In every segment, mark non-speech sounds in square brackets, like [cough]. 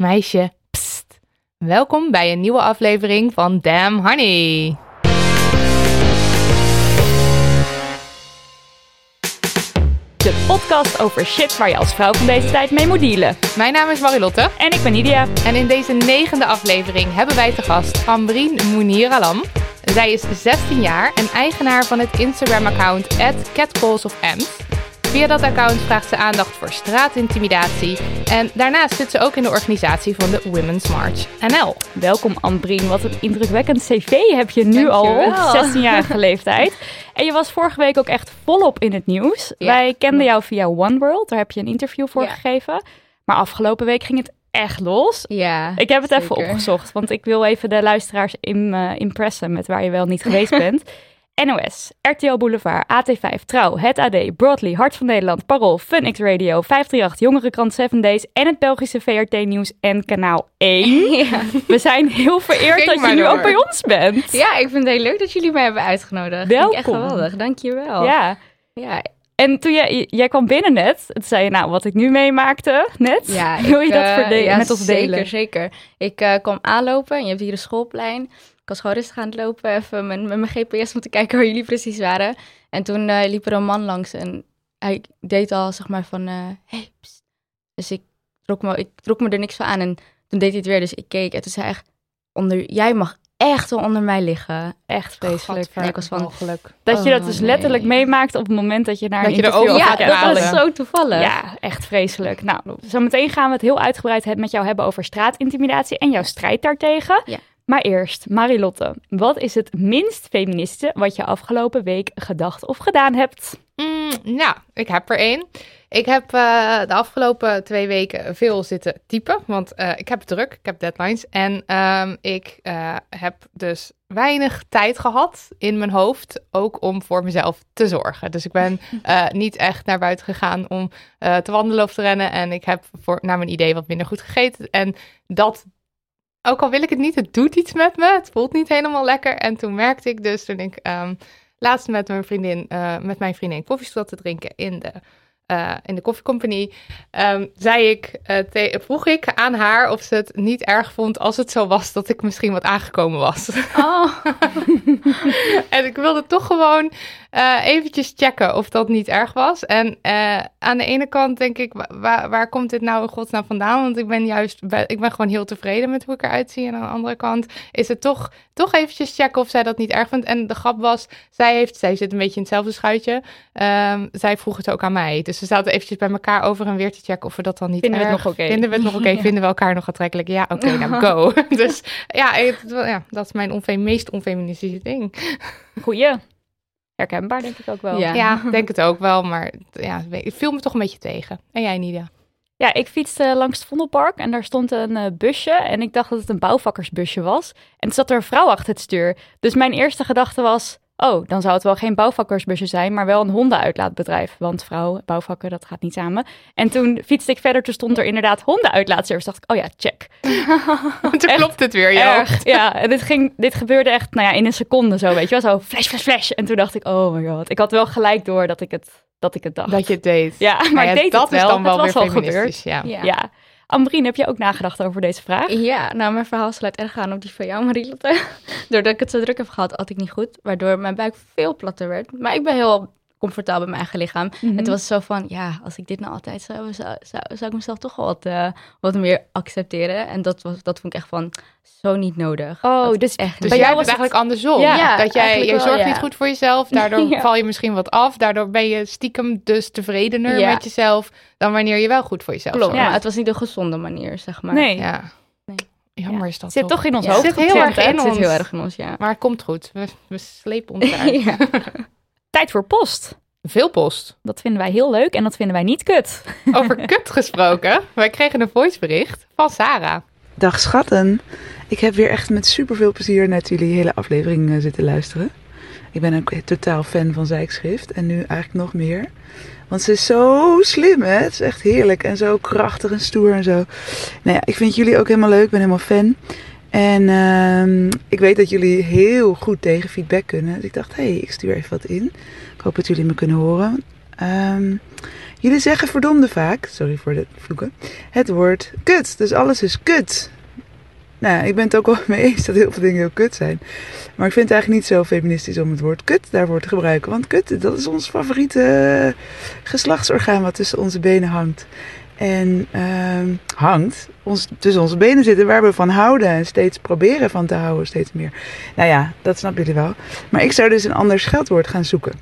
meisje, pst. Welkom bij een nieuwe aflevering van Damn Honey. De podcast over shit waar je als vrouw van deze tijd mee moet dealen. Mijn naam is Marilotte. En ik ben Nidia. En in deze negende aflevering hebben wij te gast Ambrien Mounir Alam. Zij is 16 jaar en eigenaar van het Instagram-account @catcallsofems. Via dat account vraagt ze aandacht voor straatintimidatie. En daarnaast zit ze ook in de organisatie van de Women's March NL. Welkom Ambrien, wat een indrukwekkend cv heb je nu al op Dankjewel. 16-jarige leeftijd. En je was vorige week ook echt volop in het nieuws. Ja, Wij kenden jou via One World, daar heb je een interview voor Ja. gegeven. Maar afgelopen week ging het echt los. Ja, Ik heb het even opgezocht, want ik wil even de luisteraars im, eh, impressen met waar je wel niet geweest [laughs] bent. NOS, RTL Boulevard, AT5, Trouw, Het AD, Broadly, Hart van Nederland, Parool, FunX Radio, 538, Jongerenkrant 7 Days en het Belgische VRT Nieuws en Kanaal 1. [laughs] Ja. We zijn heel vereerd dat je nu door. ook bij ons bent. ja, ik vind het heel leuk dat jullie mij hebben uitgenodigd. Ik echt Welkom. geweldig, dankjewel. Ja. ja, En toen jij, jij kwam binnen net, toen zei je nou wat ik nu meemaakte net. ja [laughs] Wil je dat eh, verde- ja, met ons delen? Zeker, zeker. Ik eh, kwam aanlopen en je hebt hier een schoolplein. Ik was gewoon rustig aan het lopen, even met, met mijn GPS om te kijken waar jullie precies waren. En toen eh, liep er een man langs en hij deed al zeg maar van, eh hey, pst. Dus ik trok, me, ik trok me er niks van aan en toen deed hij het weer. Dus ik keek en toen zei hij echt, onder, jij mag echt wel onder mij liggen. Echt vreselijk. Gadver, ik was van, ongeluk. Dat je Oh, dat dus nee. letterlijk meemaakt op het moment dat je naar Dat een je er interview ook, ja, gaat dat was zo toevallig. Ja, echt vreselijk. Nou, zometeen gaan we het heel uitgebreid met jou hebben over straatintimidatie en jouw strijd daartegen. Ja. Maar eerst, Marilotte, wat is het minst feministe wat je afgelopen week gedacht of gedaan hebt? Mm, nou, ik heb er één. Ik heb eh, de afgelopen twee weken veel zitten typen, want eh, ik heb druk, ik heb deadlines. En ehm, ik eh, heb dus weinig tijd gehad in mijn hoofd, ook om voor mezelf te zorgen. Dus ik ben [laughs] niet echt naar buiten gegaan om te wandelen of te rennen. En ik heb voor, naar mijn idee wat minder goed gegeten. En dat, ook al wil ik het niet, het doet iets met me. Het voelt niet helemaal lekker. En toen merkte ik dus, toen ik ehm, laatst met mijn vriendin, eh, met mijn vriendin koffie zat te drinken in de, eh, in de koffiecompagnie, ehm, zei ik, eh, vroeg ik aan haar of ze het niet erg vond als het zo was dat ik misschien wat aangekomen was. Oh, [laughs] en ik wilde toch gewoon eh, eventjes checken of dat niet erg was. En eh, aan de ene kant denk ik, wa- waar, waar komt dit nou in godsnaam vandaan? Want ik ben juist, ik ben gewoon heel tevreden met hoe ik eruit zie. En aan de andere kant is het toch, toch eventjes checken of zij dat niet erg vindt. En de grap was, zij, heeft, zij zit een beetje in hetzelfde schuitje. Ehm, zij vroeg het ook aan mij. Dus we zaten eventjes bij elkaar over en weer te checken of we dat dan niet Vinden we het erg nog oké? Vinden we het nog oké? [laughs] Vinden we elkaar nog aantrekkelijk? Ja, oké, [laughs] nou go. [laughs] dus ja, ja, dat is mijn meest onfeministische ding. goeie. Herkenbaar denk ik ook wel. Ja, Ja. ik denk het ook wel, maar ja, het viel me toch een beetje tegen. En jij, Nidia? ik fietste langs het Vondelpark en daar stond een eh, busje. En ik dacht dat het een bouwvakkersbusje was. En er zat er een vrouw achter het stuur. Dus mijn eerste gedachte was... Oh, dan zou het wel geen bouwvakkersbusje zijn, maar wel een hondenuitlaatbedrijf. Want vrouw, bouwvakker, dat gaat niet samen. En toen fietste ik verder, toen stond er inderdaad hondenuitlaatservice. dacht ik, oh ja, check. [laughs] Toen klopt het weer, ja. Ja, en dit, ging, dit gebeurde echt nou ja, in een seconde zo, weet je wel. Zo flash, flash, flash. En toen dacht ik, oh my god. Ik had wel gelijk door dat ik het, dat ik het dacht. Dat je het deed. Ja, maar Nou ja, ik deed dat het wel. is dan wel het was weer al gebeurd. feministisch, ja. Ja. Ja. Ambrien, heb je ook nagedacht over deze vraag? Ja, nou, mijn verhaal sluit erg aan op die van jou, Marielotte. [laughs] Doordat ik het zo druk heb gehad, had ik niet goed. Waardoor mijn buik veel platter werd. Maar ik ben heel comfortabel in mijn eigen lichaam. Mhm. En toen was het zo van, ja, als ik dit nou altijd zou hebben, zou, zou, zou ik mezelf toch wel wat, eh, wat meer accepteren. En dat, was, dat vond ik echt van, zo niet nodig. Oh, Dat dus echt Dus Bij jij jou was eigenlijk andersom. Ja, Ja, dat jij, je wel, zorgt ja. niet goed voor jezelf, daardoor [laughs] Ja. val je misschien wat af. Daardoor ben je stiekem dus tevredener Ja. met jezelf dan wanneer je wel goed voor jezelf Klopt, zorgt. maar het was niet een gezonde manier, zeg maar. nee, Ja. Nee. Jammer Ja. is dat zit toch in ons Ja. hoofd Zit heel erg in Het zit ons. heel erg in ons, ja. Maar het komt goed. We, we slepen [laughs] ons eruit. [laughs] Tijd voor post. Veel post. Dat vinden wij heel leuk en dat vinden wij niet kut. [laughs] Over kut gesproken. Wij kregen een voicebericht van Sarah. Dag schatten. Ik heb weer echt met superveel plezier naar jullie hele aflevering eh, zitten luisteren. Ik ben ook totaal fan van Zijkschrift en nu eigenlijk nog meer. Want ze is zo slim, hè? Het is echt heerlijk en zo krachtig en stoer en zo. Nou ja, ik vind jullie ook helemaal leuk. Ik ben helemaal fan. En ehm, ik weet dat jullie heel goed tegen feedback kunnen. Dus ik dacht, hé, hey, ik stuur even wat in. Ik hoop dat jullie me kunnen horen. Ehm, jullie zeggen verdomde vaak, sorry voor de vloeken, het woord kut. Dus alles is kut. Nou, ik ben het ook wel [laughs] mee eens dat heel veel dingen heel kut zijn. Maar ik vind het eigenlijk niet zo feministisch om het woord kut daarvoor te gebruiken. Want kut, dat is ons favoriete geslachtsorgaan wat tussen onze benen hangt. En ehm, hangt, ons, tussen onze benen zitten waar we van houden. En steeds proberen van te houden, steeds meer. Nou ja, dat snappen jullie wel. Maar ik zou dus een ander scheldwoord gaan zoeken.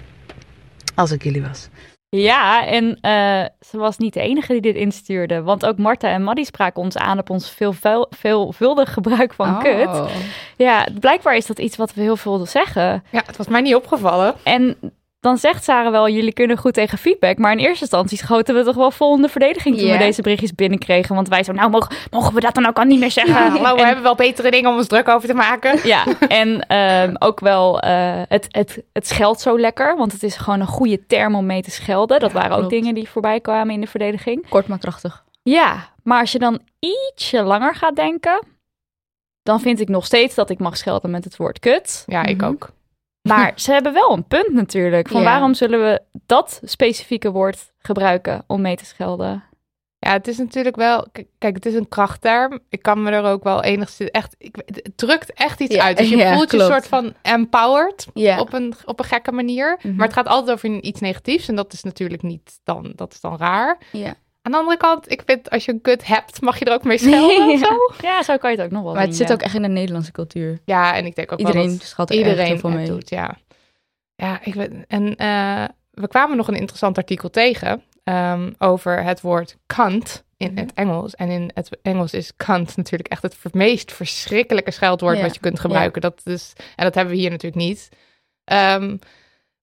Als ik jullie was. Ja, en eh, ze was niet de enige die dit instuurde. Want ook Marta en Maddie spraken ons aan op ons veelvuil- veelvuldig gebruik van Oh. kut. Ja, blijkbaar is dat iets wat we heel veel zeggen. Ja, het was mij niet opgevallen. En dan zegt Sarah wel, jullie kunnen goed tegen feedback. Maar in eerste instantie schoten we toch wel vol in de verdediging toen we deze berichtjes binnenkregen. Want wij zo, nou mogen, mogen we dat dan ook al niet meer zeggen? Ja, hallo, we En- hebben wel betere dingen om ons druk over te maken. [laughs] Ja, en ehm, ook wel eh, het, het, het scheldt zo lekker. Want het is gewoon een goede term om mee te schelden. Dat Ja, waren ook klopt. dingen die voorbij kwamen in de verdediging. Kort maar krachtig. Ja, maar als je dan ietsje langer gaat denken... dan vind ik nog steeds dat ik mag schelden met het woord kut. Ja, ik Mhm. ook. Maar [laughs] ze hebben wel een punt natuurlijk. Van Ja. waarom zullen we dat specifieke woord gebruiken om mee te schelden? Ja, het is natuurlijk wel... Kijk, het is een krachtterm. Ik kan me er ook wel enigszins echt... Ik, het drukt echt iets Ja, uit. Dus je [laughs] ja, voelt je klopt. soort van empowered Ja. op, een, op een gekke manier. Mhm. Maar het gaat altijd over iets negatiefs. En dat is natuurlijk niet dan... Dat is dan raar. Ja. Aan de andere kant, ik vind als je een kut hebt, mag je er ook mee schelden [laughs] of zo. Ja, zo kan je het ook nog wel Maar het zit ja. ook echt in de Nederlandse cultuur. Ja, en ik denk ook wel Iedereen dat schat er echt iedereen het mee. doet. Ja, ja ik weet, en eh, we kwamen nog een interessant artikel tegen ehm, over het woord kant in Mhm. het Engels. En in het Engels is kant natuurlijk echt het meest verschrikkelijke scheldwoord Ja. wat je kunt gebruiken. Dat is, en dat hebben we hier natuurlijk niet. Ehm,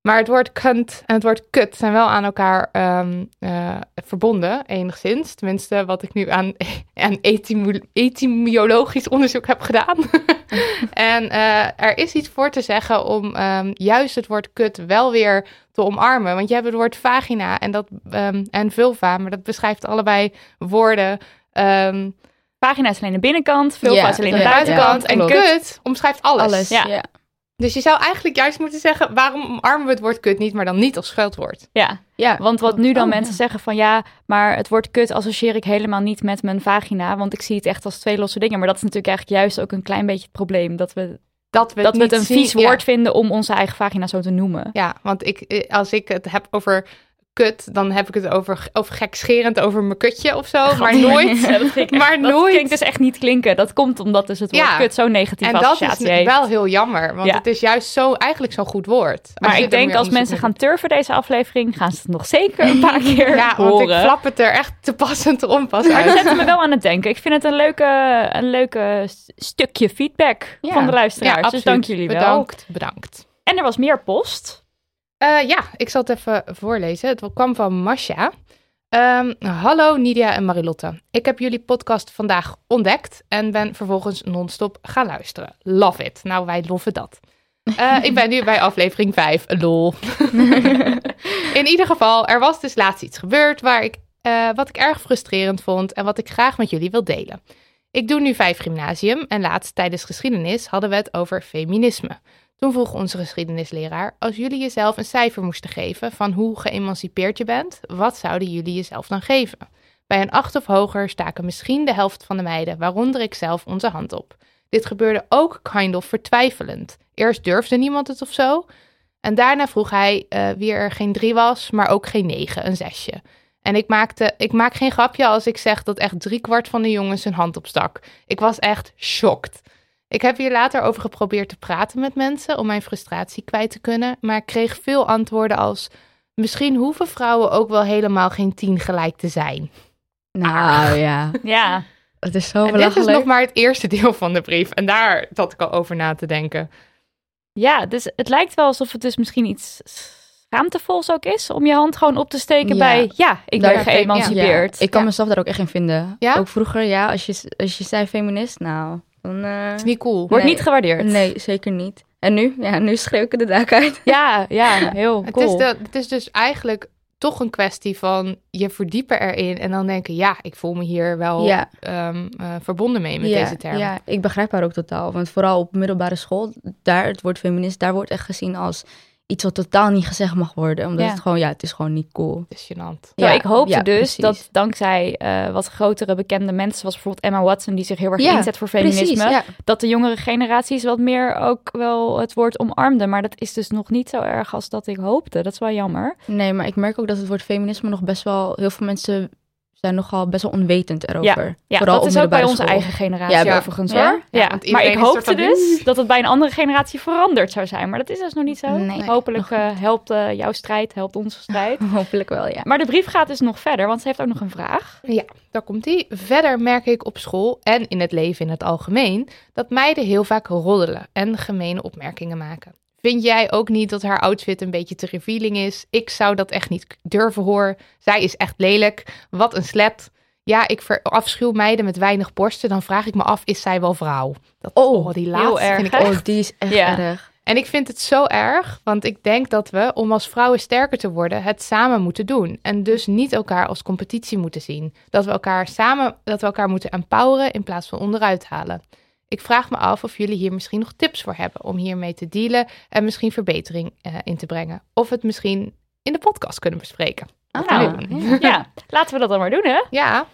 maar het woord kant en het woord kut zijn wel aan elkaar ehm, eh, verbonden, enigszins. Tenminste, wat ik nu aan, [laughs] aan etymo- etymologisch onderzoek heb gedaan. [laughs] en eh, er is iets voor te zeggen om ehm, juist het woord kut wel weer te omarmen. Want je hebt het woord vagina en, dat, ehm, en vulva, maar dat beschrijft allebei woorden. Pagina is alleen de binnenkant, vulva Ja, is alleen de ja, buitenkant. en klopt. kut omschrijft alles. Alles. Ja. Ja. Dus je zou eigenlijk juist moeten zeggen, waarom omarmen we het woord kut niet, maar dan niet als scheldwoord? Ja, Ja. want wat nu dan Oh, mensen ja. zeggen van ja, maar het woord kut associeer ik helemaal niet met mijn vagina, want ik zie het echt als twee losse dingen. Maar dat is natuurlijk eigenlijk juist ook een klein beetje het probleem, dat we, Dat we, dat we het niet een zien- vies ja. woord vinden om onze eigen vagina zo te noemen. Ja, want ik, eh, als ik het heb over kut, dan heb ik het over, over gekscherend over mijn kutje of zo, maar nooit. Ja, dat [laughs] maar dat nooit. klinkt dus echt niet klinken. Dat komt omdat dus het woord Ja. kut zo'n negatieve En dat associatie is heeft. wel heel jammer, want Ja. het is juist zo, eigenlijk zo'n goed woord. Maar ik denk als mensen gaan turven deze aflevering, gaan ze het nog zeker een paar [laughs] keer Ja, want ik flap het er echt te pas en onpas Maar dat uit. zet me wel aan het denken. Ik vind het een leuke, een leuke stukje feedback van de luisteraars. dus dank jullie wel. Bedankt, bedankt. En er was meer post. Eh, ja, ik zal het even voorlezen. Het kwam van Masha. Ehm, hallo Nidia en Marilotte. Ik heb jullie podcast vandaag ontdekt en ben vervolgens non-stop gaan luisteren. Love it. Nou, wij loven dat. Eh, ik ben nu bij aflevering 5. Lol. [laughs] In ieder geval, er was dus laatst iets gebeurd waar ik, eh, wat ik erg frustrerend vond en wat ik graag met jullie wil delen. Ik doe nu vijf gymnasium en laatst tijdens geschiedenis hadden we het over feminisme. Toen vroeg onze geschiedenisleraar: Als jullie jezelf een cijfer moesten geven van hoe geëmancipeerd je bent, wat zouden jullie jezelf dan geven? Bij een acht of hoger staken misschien de helft van de meiden, waaronder ik zelf, onze hand op. Dit gebeurde ook kind of vertwijfelend. Eerst durfde niemand het of zo. En daarna vroeg hij eh, wie er geen drie was, maar ook geen negen, een zesje. En ik, maakte, ik maak geen grapje als ik zeg dat echt driekwart van de jongens hun hand opstak. Ik was echt shocked. Ik heb hier later over geprobeerd te praten met mensen om mijn frustratie kwijt te kunnen, maar ik kreeg veel antwoorden als: misschien hoeven vrouwen ook wel helemaal geen tien gelijk te zijn. Nou ja, [laughs] Ja, het is zo En dit is nog maar het eerste deel van de brief. En daar zat ik al over na te denken. ja, dus het lijkt wel alsof het dus misschien iets schaamtevols ook is om je hand gewoon op te steken Ja. bij, ja, ik Daar- ben geëmancipeerd. Ik kan Ja. mezelf daar ook echt in vinden. Ja? Ook vroeger, ja, als je, als je zei feminist, nou, dan... eh, Het is niet cool. Wordt Nee. niet gewaardeerd. nee, zeker niet. En nu? Ja, nu schreeuw ik de dak uit. Ja, ja, heel Het, cool. is de, het is dus eigenlijk toch een kwestie van je verdiepen erin en dan denken, ja, ik voel me hier wel Ja. ehm, eh, verbonden mee met ja, deze term. Ja, ik begrijp haar ook totaal. Want vooral op middelbare school, daar het woord feminist, daar wordt echt gezien als iets wat totaal niet gezegd mag worden. Omdat Ja. het gewoon, ja, het is gewoon niet cool. Het is gênant. Ja, ik hoopte ja, dus precies. dat dankzij eh, wat grotere bekende mensen, zoals bijvoorbeeld Emma Watson, die zich heel erg Ja, inzet voor feminisme, Precies, dat de jongere generaties wat meer ook wel het woord omarmden. Maar dat is dus nog niet zo erg als dat ik hoopte. Dat is wel jammer. Nee, maar ik merk ook dat het woord feminisme nog best wel... Heel veel mensen zijn nogal best wel onwetend erover. Ja, Vooral dat is ook bij onze school. eigen generatie Ja, overigens ja? hoor. Ja, Ja, maar ik hoopte dus dat het bij een andere generatie veranderd zou zijn. Maar dat is dus nog niet zo. Nee. Hopelijk eh, [laughs] helpt eh, jouw strijd, helpt onze strijd. [laughs] Hopelijk wel, ja. Maar de brief gaat dus nog verder, want ze heeft ook nog een vraag. Daar komt ie. Verder merk ik op school en in het leven in het algemeen dat meiden heel vaak roddelen en gemene opmerkingen maken. Vind jij ook niet dat haar outfit een beetje te revealing is? Ik zou dat echt niet durven horen. Zij is echt lelijk. Wat een slet. Ja, ik verafschuw meiden met weinig borsten. Dan vraag ik me af, is zij wel vrouw? Dat, Oh, die laatste erg, vind ik echt Oh, die is echt Ja. erg. en ik vind het zo erg, want ik denk dat we, om als vrouwen sterker te worden, het samen moeten doen. En dus niet elkaar als competitie moeten zien. Dat we elkaar samen, dat we elkaar moeten empoweren in plaats van onderuit halen. Ik vraag me af of jullie hier misschien nog tips voor hebben om hiermee te dealen en misschien verbetering eh, in te brengen. Of het misschien in de podcast kunnen bespreken. Ah, doen? Ja, laten we dat dan maar doen hè. Ja.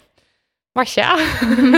Marcia,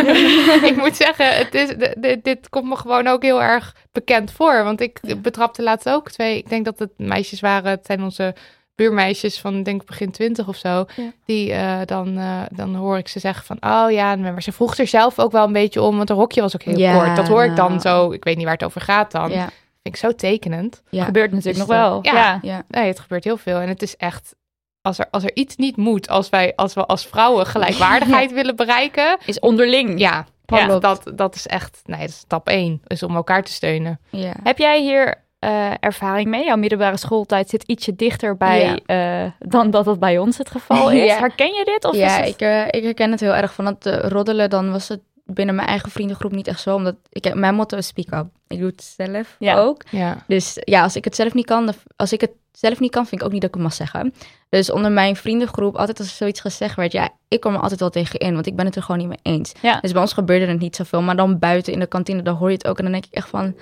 [laughs] ik moet zeggen, het is, de- dit komt me gewoon ook heel erg bekend voor. Want ik betrapte laatst ook twee, ik denk dat het meisjes waren, het zijn onze buurmeisjes van denk ik begin twintig of zo. Ja. Die eh, dan, eh, dan hoor ik ze zeggen van, oh ja, maar ze vroeg er zelf ook wel een beetje om, want haar rokje was ook heel Ja, kort. Dat hoor ik dan nou. zo, ik weet niet waar het over gaat dan. Ja, Vind ik zo tekenend. ja. Gebeurt natuurlijk nog wel. Ja. ja. ja. Nee, het gebeurt heel veel. En het is echt, als er, als er iets niet moet, als wij als we als vrouwen gelijkwaardigheid [laughs] [laughs] willen bereiken, Is onderling. ja, Ja. dat, dat, dat is echt, nee, dat is stap één. Is om elkaar te steunen. ja. Heb jij hier eh, ervaring mee? Jouw middelbare schooltijd zit ietsje dichterbij eh, dan dat het bij ons het geval [laughs] is. Ja. Herken je dit? Of ja, het... ik, eh, ik herken het heel erg. Van dat eh, roddelen, dan was het binnen mijn eigen vriendengroep niet echt zo. Omdat ik, mijn motto is speak up. Ik doe het zelf Ja. ook. Ja. Dus ja, als ik het zelf niet kan, als ik het zelf niet kan, vind ik ook niet dat ik het mag zeggen. Dus onder mijn vriendengroep, altijd als er zoiets gezegd werd, ja, ik kom er altijd wel tegen in, want ik ben het er gewoon niet mee eens. Ja. Dus bij ons gebeurde het niet zoveel, maar dan buiten in de kantine, dan hoor je het ook. En dan denk ik echt van,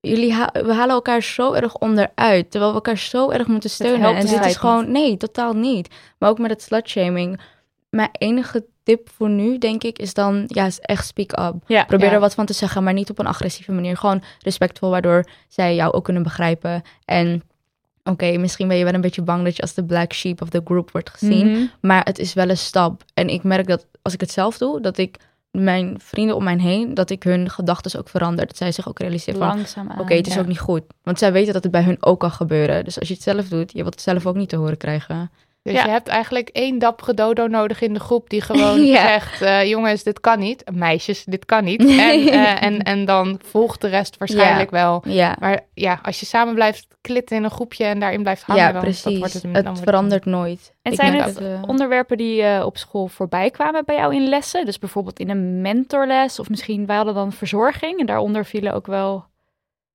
jullie ha- we halen elkaar zo erg onderuit, terwijl we elkaar zo erg moeten steunen. helpt En dit is gewoon, nee, totaal niet. Maar ook met het slutshaming. Mijn enige tip voor nu, denk ik, is dan, ja, is echt speak up. Ja. Probeer Ja. er wat van te zeggen, maar niet op een agressieve manier. Gewoon respectvol, waardoor zij jou ook kunnen begrijpen. En oké, misschien ben je wel een beetje bang dat je als de black sheep of the group wordt gezien. Mhm. Maar het is wel een stap. En ik merk dat als ik het zelf doe, dat ik mijn vrienden om mij heen, dat ik hun gedachten ook verander. Dat zij zich ook realiseren van, oké, het is ook niet goed. Want zij weten dat het bij hun ook kan gebeuren. Dus als je het zelf doet, je wilt het zelf ook niet te horen krijgen. Dus Ja. je hebt eigenlijk één dappere dodo nodig in de groep die gewoon [laughs] Ja. zegt, eh, jongens, dit kan niet. Meisjes, dit kan niet. [laughs] En, eh, en, en dan volgt de rest waarschijnlijk wel. Ja, Maar ja, als je samen blijft klitten in een groepje en daarin blijft hangen, ja dan, precies. dat wordt het, dan het wordt verandert nooit. En Ik zijn het dat, eh, onderwerpen die eh, op school voorbij kwamen bij jou in lessen? Dus bijvoorbeeld in een mentorles of misschien wij hadden dan verzorging en daaronder vielen ook wel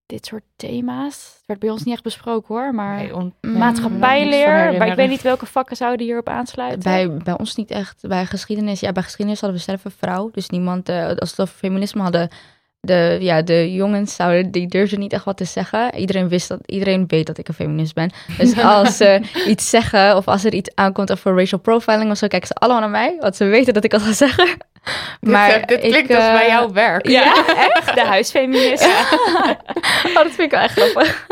dit soort thema's. Het werd bij ons niet echt besproken hoor, maar Nee, on- maatschappijleer, maar ik weet niet welke vakken zouden hierop aansluiten. Bij, bij ons niet echt. Bij geschiedenis, ja, bij geschiedenis hadden we zelf een vrouw. Dus niemand, eh, als we het over feminisme hadden, de, ja, de jongens zouden, die durfden niet echt wat te zeggen. Iedereen wist dat, iedereen weet dat ik een feminist ben. Dus [laughs] als ze iets zeggen of als er iets aankomt over racial profiling of zo, kijken ze allemaal naar mij, want ze weten dat ik dat ga zeggen. Maar dit, dit ik, klinkt als bij eh, jouw werk. Ja, [laughs] echt? De huisfeminist. [laughs] Oh, dat vind ik wel echt grappig.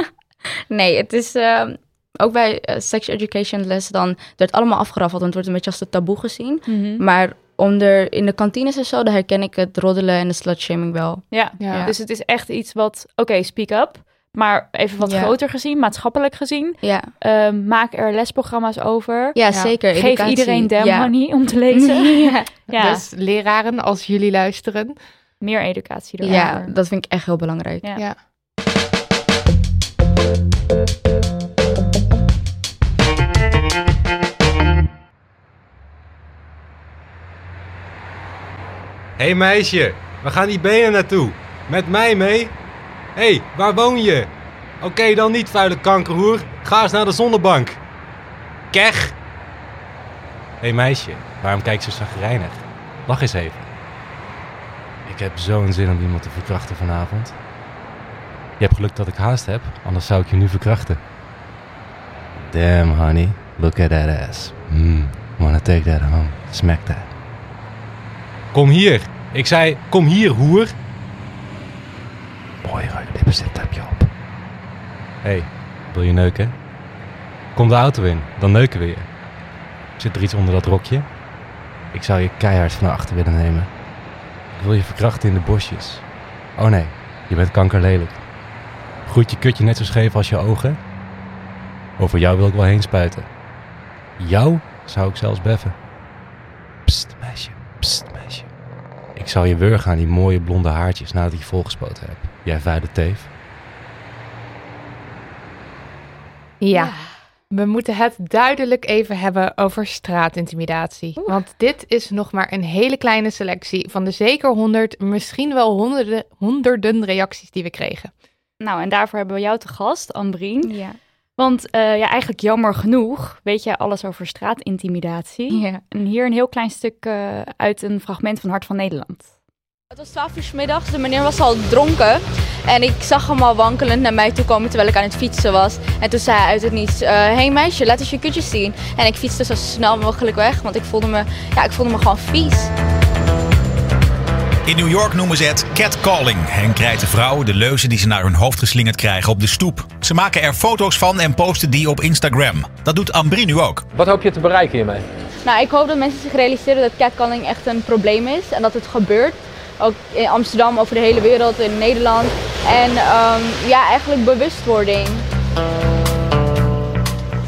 Nee, het is ehm, ook bij eh, sex education les dan wordt allemaal afgeraffeld en het wordt een beetje als een taboe gezien. Mhm. Maar onder in de kantines en zo, daar herken ik het roddelen en de slutshaming wel. Ja, Ja. dus het is echt iets wat, oké, speak up. Maar even wat Ja. groter gezien, maatschappelijk gezien. Ja, Ehm, maak er lesprogramma's over. ja, Ja. zeker. Geef Educatie. iedereen damn ja. honey om te lezen. [laughs] ja. ja, Dus leraren, als jullie luisteren. meer educatie erover. ja, dat vind ik echt heel belangrijk. Ja. Hé hey meisje, waar gaan die benen naartoe? Met mij mee? Hé, hey, waar woon je? Oké, dan niet, vuile kankerhoer. Ga eens naar de zonnebank. Kech! Hé hey meisje, waarom kijk je zo zagrijnig? Lach eens even. Ik heb zo'n zin om iemand te verkrachten vanavond. Je hebt geluk dat ik haast heb, anders zou ik je nu verkrachten. Damn, honey. Look at that ass. Mm, wanna take that home. Smack that. Kom hier. Ik zei, kom hier, hoer. Lippenstift heb op. Hé, hey, wil je neuken? Kom de auto in, dan neuken we je. Zit er iets onder dat rokje? Ik zou je keihard van achter willen nemen. Ik wil je verkrachten in de bosjes. Oh nee, je bent kankerlelijk. Groeit je kutje net zo scheef als je ogen? Over jou wil ik wel heen spuiten. Jou zou ik zelfs beffen. Pst, meisje. Pst, meisje. Ik zal je wurgen aan die mooie blonde haartjes nadat ik je volgespoten heb. Jij vuile teef. Ja. We moeten het duidelijk even hebben over straatintimidatie. Want dit is nog maar een hele kleine selectie van de zeker honderd, misschien wel honderden, honderden reacties die we kregen. Nou, en daarvoor hebben we jou te gast, Ambrien. Ja. Want eh, ja, eigenlijk jammer genoeg weet jij alles over straatintimidatie. Ja. En hier een heel klein stuk eh, uit een fragment van Hart van Nederland. Het was 12 uur 's middags, de meneer was al dronken. En ik zag hem al wankelend naar mij toe komen terwijl ik aan het fietsen was. En toen zei hij uit het niets, Hé hey meisje, laat eens je kutjes zien. En ik fietste zo snel mogelijk weg, want ik voelde me, ja, ik voelde me gewoon vies. In New York noemen ze het catcalling. Hen krijten vrouwen de leuzen die ze naar hun hoofd geslingerd krijgen op de stoep. Ze maken er foto's van en posten die op Instagram. Dat doet Ambri nu ook. Wat hoop je te bereiken hiermee? Nou, ik hoop dat mensen zich realiseren dat catcalling echt een probleem is. En dat het gebeurt. Ook in Amsterdam, over de hele wereld, in Nederland. En ehm, ja, eigenlijk bewustwording.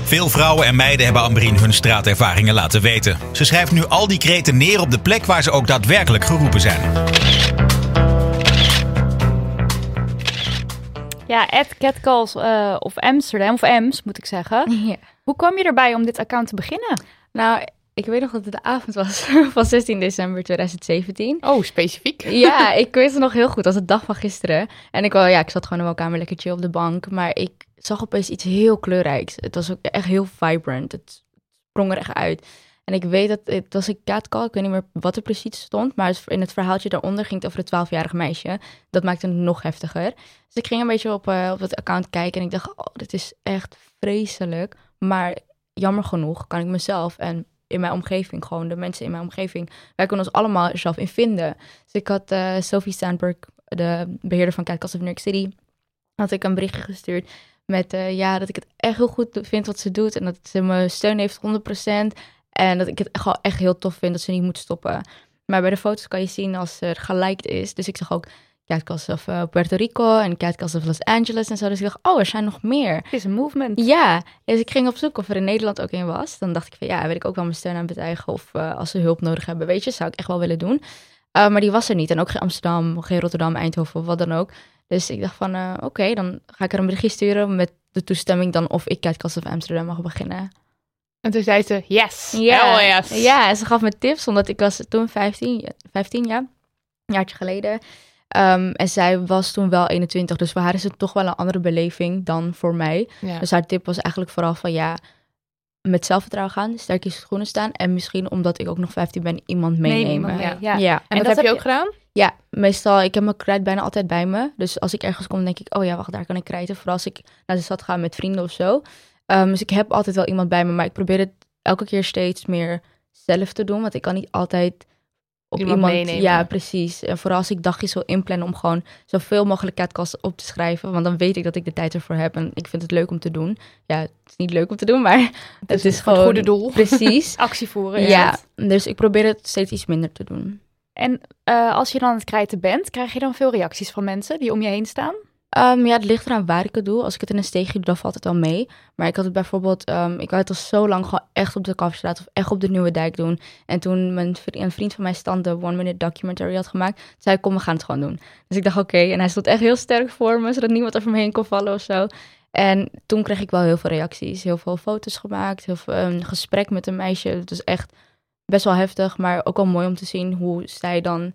Veel vrouwen en meiden hebben Ambrien hun straatervaringen laten weten. Ze schrijft nu al die kreten neer op de plek waar ze ook daadwerkelijk geroepen zijn. Ja, at Catcalls eh, of Amsterdam, of Ems moet ik zeggen. [laughs] Ja. Hoe kwam je erbij om dit account te beginnen? Nou, ik weet nog dat het de avond was [laughs] van 16 december 2017. Oh, specifiek. Ja, ik weet het nog heel goed. Dat was de dag van gisteren. En ik, wel, ja, ik zat gewoon in mijn kamer lekker chill op de bank. Maar ik zag opeens iets heel kleurrijks. Het was ook echt heel vibrant. Het sprong er echt uit. En ik weet dat het was een catcall. Ik weet niet meer wat er precies stond. Maar in het verhaaltje daaronder ging het over een 12-jarige meisje. Dat maakte het nog heftiger. Dus ik ging een beetje op, eh, op het account kijken. En ik dacht, oh, dit is echt vreselijk. Maar jammer genoeg kan ik mezelf en in mijn omgeving, gewoon de mensen in mijn omgeving, wij kunnen ons allemaal zelf in vinden. Dus ik had eh, Sophie Sandberg, de beheerder van Catcast of New York City, had ik een berichtje gestuurd met eh, ja, dat ik het echt heel goed vind wat ze doet en dat ze me steun heeft 100%. En dat ik het gewoon echt heel tof vind dat ze niet moet stoppen. Maar bij de foto's kan je zien als er geliked is. Dus ik zag ook Catcast of eh, Puerto Rico en Catcast of Los Angeles en zo. Dus ik dacht, oh, er zijn nog meer. Het is een movement. Ja, dus ik ging op zoek of er in Nederland ook een was. Dan dacht ik van ja, wil ik ook wel mijn steun aan betuigen. Of eh, als ze hulp nodig hebben, weet je, zou ik echt wel willen doen. Uh, maar die was er niet. En ook geen Amsterdam, geen Rotterdam, Eindhoven of wat dan ook. Dus ik dacht van uh, oké, okay, dan ga ik er een berichtje sturen met de toestemming dan of ik Catcast of Amsterdam mag beginnen. En toen zei ze yes, ja, yes. Ja, en ze gaf me tips, omdat ik was toen 15, 15 jaar, een jaartje geleden. Um, en zij was toen wel 21, dus voor haar is het toch wel een andere beleving dan voor mij. Ja. Dus haar tip was eigenlijk vooral van ja, met zelfvertrouwen gaan, sterk in schoenen staan. En misschien omdat ik ook nog 15 ben, iemand meenemen. Ja. ja. En, en dat, dat, heb je ook gedaan? Ja, meestal, ik heb mijn krijt bijna altijd bij me. Dus als ik ergens kom, denk ik, oh ja, wacht, daar kan ik krijten. Vooral als ik naar de stad ga met vrienden of zo. Um, dus ik heb altijd wel iemand bij me, maar ik probeer het elke keer steeds meer zelf te doen. Want ik kan niet altijd op iemand, meenemen. Ja, precies. En vooral als ik dagjes wil inplannen om gewoon zoveel mogelijk catcasts op te schrijven. Want dan weet ik dat ik de tijd ervoor heb. En ik vind het leuk om te doen. Ja, het is niet leuk om te doen, maar [laughs] het is, voor het gewoon... goede doel. Precies. [laughs] Actie voeren. ja, dus ik probeer het steeds iets minder te doen. En eh, als je dan aan het krijten bent, krijg je dan veel reacties van mensen die om je heen staan? Ehm, ja, het ligt eraan waar ik het doe. Als ik het in een steegje doe, dan valt het wel mee. Maar ik had het bijvoorbeeld, ehm, ik wou het al zo lang gewoon echt op de Kalverstraat of echt op de Nieuwe Dijk doen. En toen een vriend van mij stand de One Minute Documentary had gemaakt, zei ik, kom, we gaan het gewoon doen. Dus ik dacht, oké. En hij stond echt heel sterk voor me, zodat niemand over me heen kon vallen of zo. En toen kreeg ik wel heel veel reacties. Heel veel foto's gemaakt, heel veel een gesprek met een meisje. Het is echt best wel heftig, maar ook wel mooi om te zien hoe zij dan,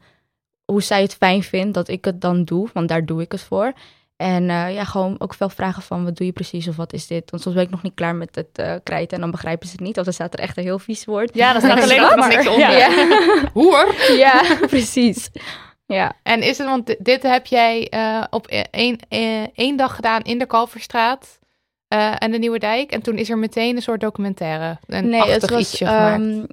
hoe zij het fijn vindt dat ik het dan doe, want daar doe ik het voor. En eh, ja, gewoon ook veel vragen van wat doe je precies of wat is dit? Want soms ben ik nog niet klaar met het eh, krijten en dan begrijpen ze het niet. Of dan staat er echt een heel vies woord. Ja, dan staat alleen nog niks onder. Ja. [laughs] Hoer. [laughs] ja, [laughs] precies. Ja. En is het, want di- dit heb jij eh, op e- één, één dag gedaan in de Kalverstraat eh, en de Nieuwe Dijk. En toen is er meteen een soort documentaire, een Nee, het was, ietsje gemaakt. ehm,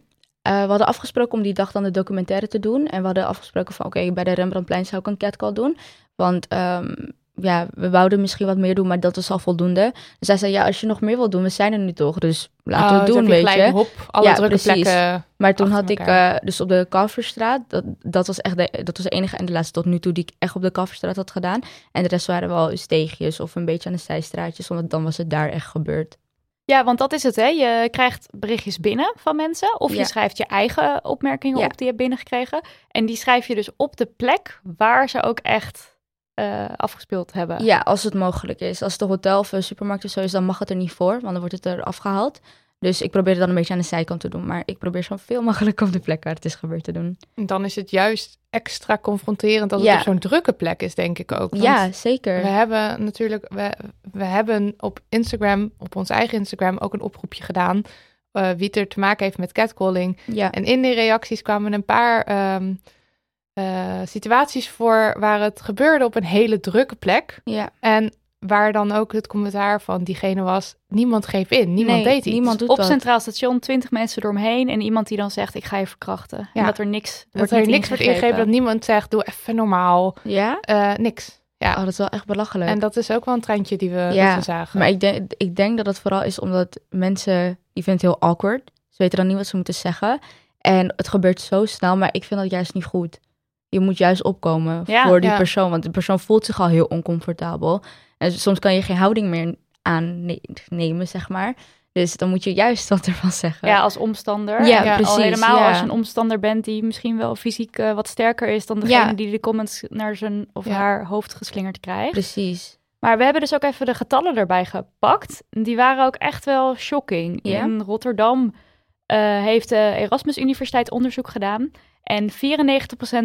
eh, we hadden afgesproken om die dag dan de documentaire te doen. En we hadden afgesproken van oké, bij de Rembrandtplein zou ik een catcall doen. Want ehm, ja, we wouden misschien wat meer doen, maar dat was al voldoende. Dus hij zei, ja, als je nog meer wil doen, we zijn er nu toch. Dus laten we Oh, het dus doen, weet je. hop, alle drukke plekken Maar toen had ik, eh, dus op de Kalverstraat, dat, dat was echt de, dat was de enige en de laatste tot nu toe die ik echt op de Kalverstraat had gedaan. En de rest waren wel steegjes of een beetje aan de zijstraatjes, omdat dan was het daar echt gebeurd. Ja, want dat is het, hè. Je krijgt berichtjes binnen van mensen. Of Ja. je schrijft je eigen opmerkingen Ja. op die je hebt binnengekregen. En die schrijf je dus op de plek waar ze ook echt eh, afgespeeld hebben. Ja, als het mogelijk is. Als het een hotel of een supermarkt of zo is, dan mag het er niet voor, want dan wordt het er afgehaald. Dus ik probeer het dan een beetje aan de zijkant te doen. Maar ik probeer zoveel mogelijk op de plek waar het is gebeurd te doen. Dan is het juist extra confronterend als Ja. het op zo'n drukke plek is, denk ik ook. Want Ja, zeker. We hebben natuurlijk, we, we hebben op Instagram, op ons eigen Instagram, ook een oproepje gedaan. eh, wie het er te maken heeft met catcalling. Ja. En in die reacties kwamen een paar ehm, eh, situaties voor waar het gebeurde op een hele drukke plek. Ja. En waar dan ook het commentaar van diegene was: niemand greep in, niemand Nee, deed iets. niemand doet Op dat. Centraal Station, twintig mensen eromheen. En iemand die dan zegt, ik ga je verkrachten. En dat er niks dat wordt er niet niks wordt ingegrepen, dat niemand zegt: doe even normaal. Ja? Eh, niks. Ja. Oh, dat is wel echt belachelijk. En dat is ook wel een trendje die we, ja, we zagen. maar ik denk, ik denk dat het vooral is omdat mensen, die vinden het heel awkward. Ze weten dan niet wat ze moeten zeggen. En het gebeurt zo snel, maar ik vind dat juist niet goed. Je moet juist opkomen Ja, voor die ja. persoon, want de persoon voelt zich al heel oncomfortabel. En soms kan je geen houding meer aannemen, zeg maar. Dus dan moet je juist wat ervan zeggen. Ja, als omstander. Ja, precies, Al helemaal ja. als je een omstander bent die misschien wel fysiek eh, wat sterker is dan degene Ja. die de comments naar zijn of haar hoofd geslingerd krijgt. Precies. Maar we hebben dus ook even de getallen erbij gepakt. Die waren ook echt wel shocking. In Rotterdam eh, heeft de Erasmus Universiteit onderzoek gedaan. En 94%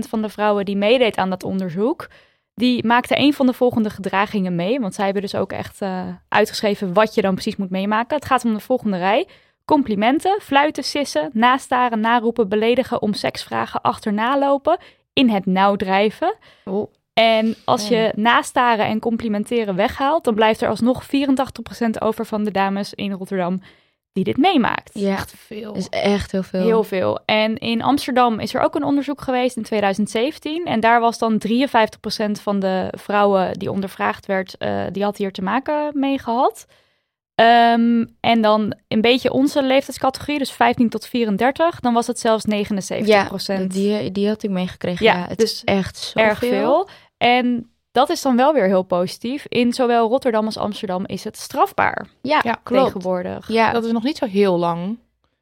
van de vrouwen die meedeed aan dat onderzoek, die maakte een van de volgende gedragingen mee. Want zij hebben dus ook echt eh, uitgeschreven wat je dan precies moet meemaken. Het gaat om de volgende rij. Complimenten, fluiten, sissen, nastaren, naroepen, beledigen, om seks vragen, achterna lopen, in het nauw drijven. Oh. En als je nastaren en complimenteren weghaalt, dan blijft er alsnog 84% over van de dames in Rotterdam die dit meemaakt. Ja, Echt veel. is echt heel veel. Heel veel. En in Amsterdam is er ook een onderzoek geweest in 2017. En daar was dan 53% van de vrouwen die ondervraagd werd, eh, die had hier te maken mee gehad. Ehm, en dan een beetje onze leeftijdscategorie, dus 15 tot 34, dan was het zelfs 79%. Ja, die, die had ik meegekregen. Ja, Ja, het dus is echt zo erg veel. En dat is dan wel weer heel positief. In zowel Rotterdam als Amsterdam is het strafbaar Ja, Ja, klopt. tegenwoordig. Ja, Dat is nog niet zo heel lang.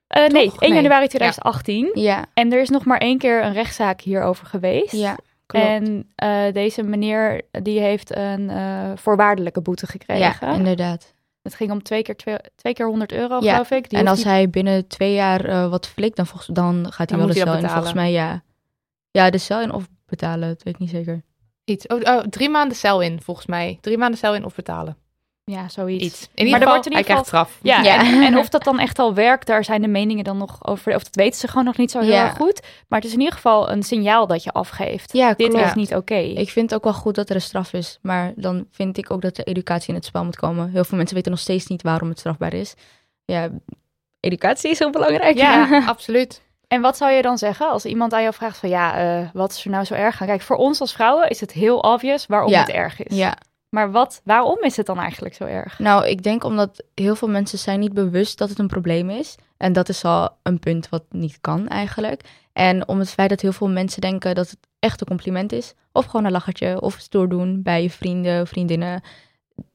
Eh, nee, 1 Nee. januari 2018. ja, En er is nog maar één keer een rechtszaak hierover geweest. ja. Klopt. En eh, deze meneer die heeft een eh, voorwaardelijke boete gekregen. Ja, inderdaad. Het ging om twee keer, twee, twee keer 100 euro, Ja, geloof ik. Die en als hij binnen twee jaar eh, wat flikt, dan, volgens, dan gaat hij Dan wel de moet hij cel in. Volgens mij ja. Ja, de cel in of betalen, dat weet ik niet zeker. Iets. Oh, oh, drie maanden cel in, volgens mij. Drie maanden cel in of betalen. Ja, zoiets. Iets. In Maar ieder er geval, wordt in hij krijgt straf. Ja, Ja. En, en [laughs] of dat dan echt al werkt, daar zijn de meningen dan nog over. Of dat weten ze gewoon nog niet zo heel Ja. erg goed. Maar het is in ieder geval een signaal dat je afgeeft. Ja, Dit klopt. is niet oké. Ik vind het ook wel goed dat er een straf is. Maar dan vind ik ook dat er educatie in het spel moet komen. Heel veel mensen weten nog steeds niet waarom het strafbaar is. Ja, educatie is heel belangrijk. Ja, [laughs] absoluut. En wat zou je dan zeggen als iemand aan jou vraagt van ja, eh, wat is er nou zo erg aan? Kijk, voor ons als vrouwen is het heel obvious waarom Ja. het erg is. Ja. Maar wat, waarom is het dan eigenlijk zo erg? Nou, ik denk omdat heel veel mensen zijn niet bewust dat het een probleem is. En dat is al een punt wat niet kan eigenlijk. En om het feit dat heel veel mensen denken dat het echt een compliment is. Of gewoon een lachertje, of stoer doen bij je vrienden, vriendinnen.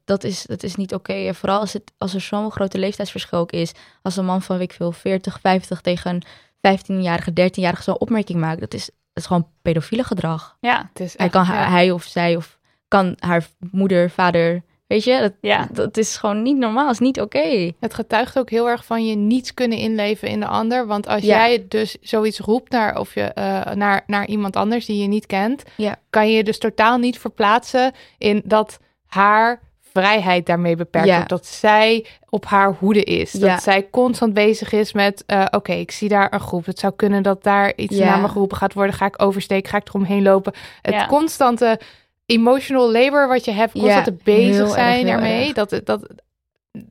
Dat is, dat is niet oké. En vooral als, het, als er zo'n grote leeftijdsverschil ook is. Als een man van, weet ik veel, 40, 50 tegen een 15-jarige, 13-jarige zo'n opmerking maakt. Dat is, dat is gewoon pedofiele gedrag. Ja, Het is Hij, echt, kan, ja. hij of zij of kan haar moeder, vader... Weet je, dat, Ja. dat is gewoon niet normaal. is niet oké. Het getuigt ook heel erg van je niets kunnen inleven in de ander. Want als Ja. jij dus zoiets roept naar, of je, eh, naar, naar iemand anders die je niet kent, Ja. kan je je dus totaal niet verplaatsen in dat haar vrijheid daarmee beperkt Ja. wordt. Dat zij op haar hoede is. Dat Ja. zij constant bezig is met, eh, oké, ik zie daar een groep. Het zou kunnen dat daar iets Ja. naar me geroepen gaat worden. Ga ik oversteken? Ga ik eromheen lopen? Het Ja. constante emotional labor wat je hebt, Ja, constant bezig heel erg, zijn. Dat, dat, dat,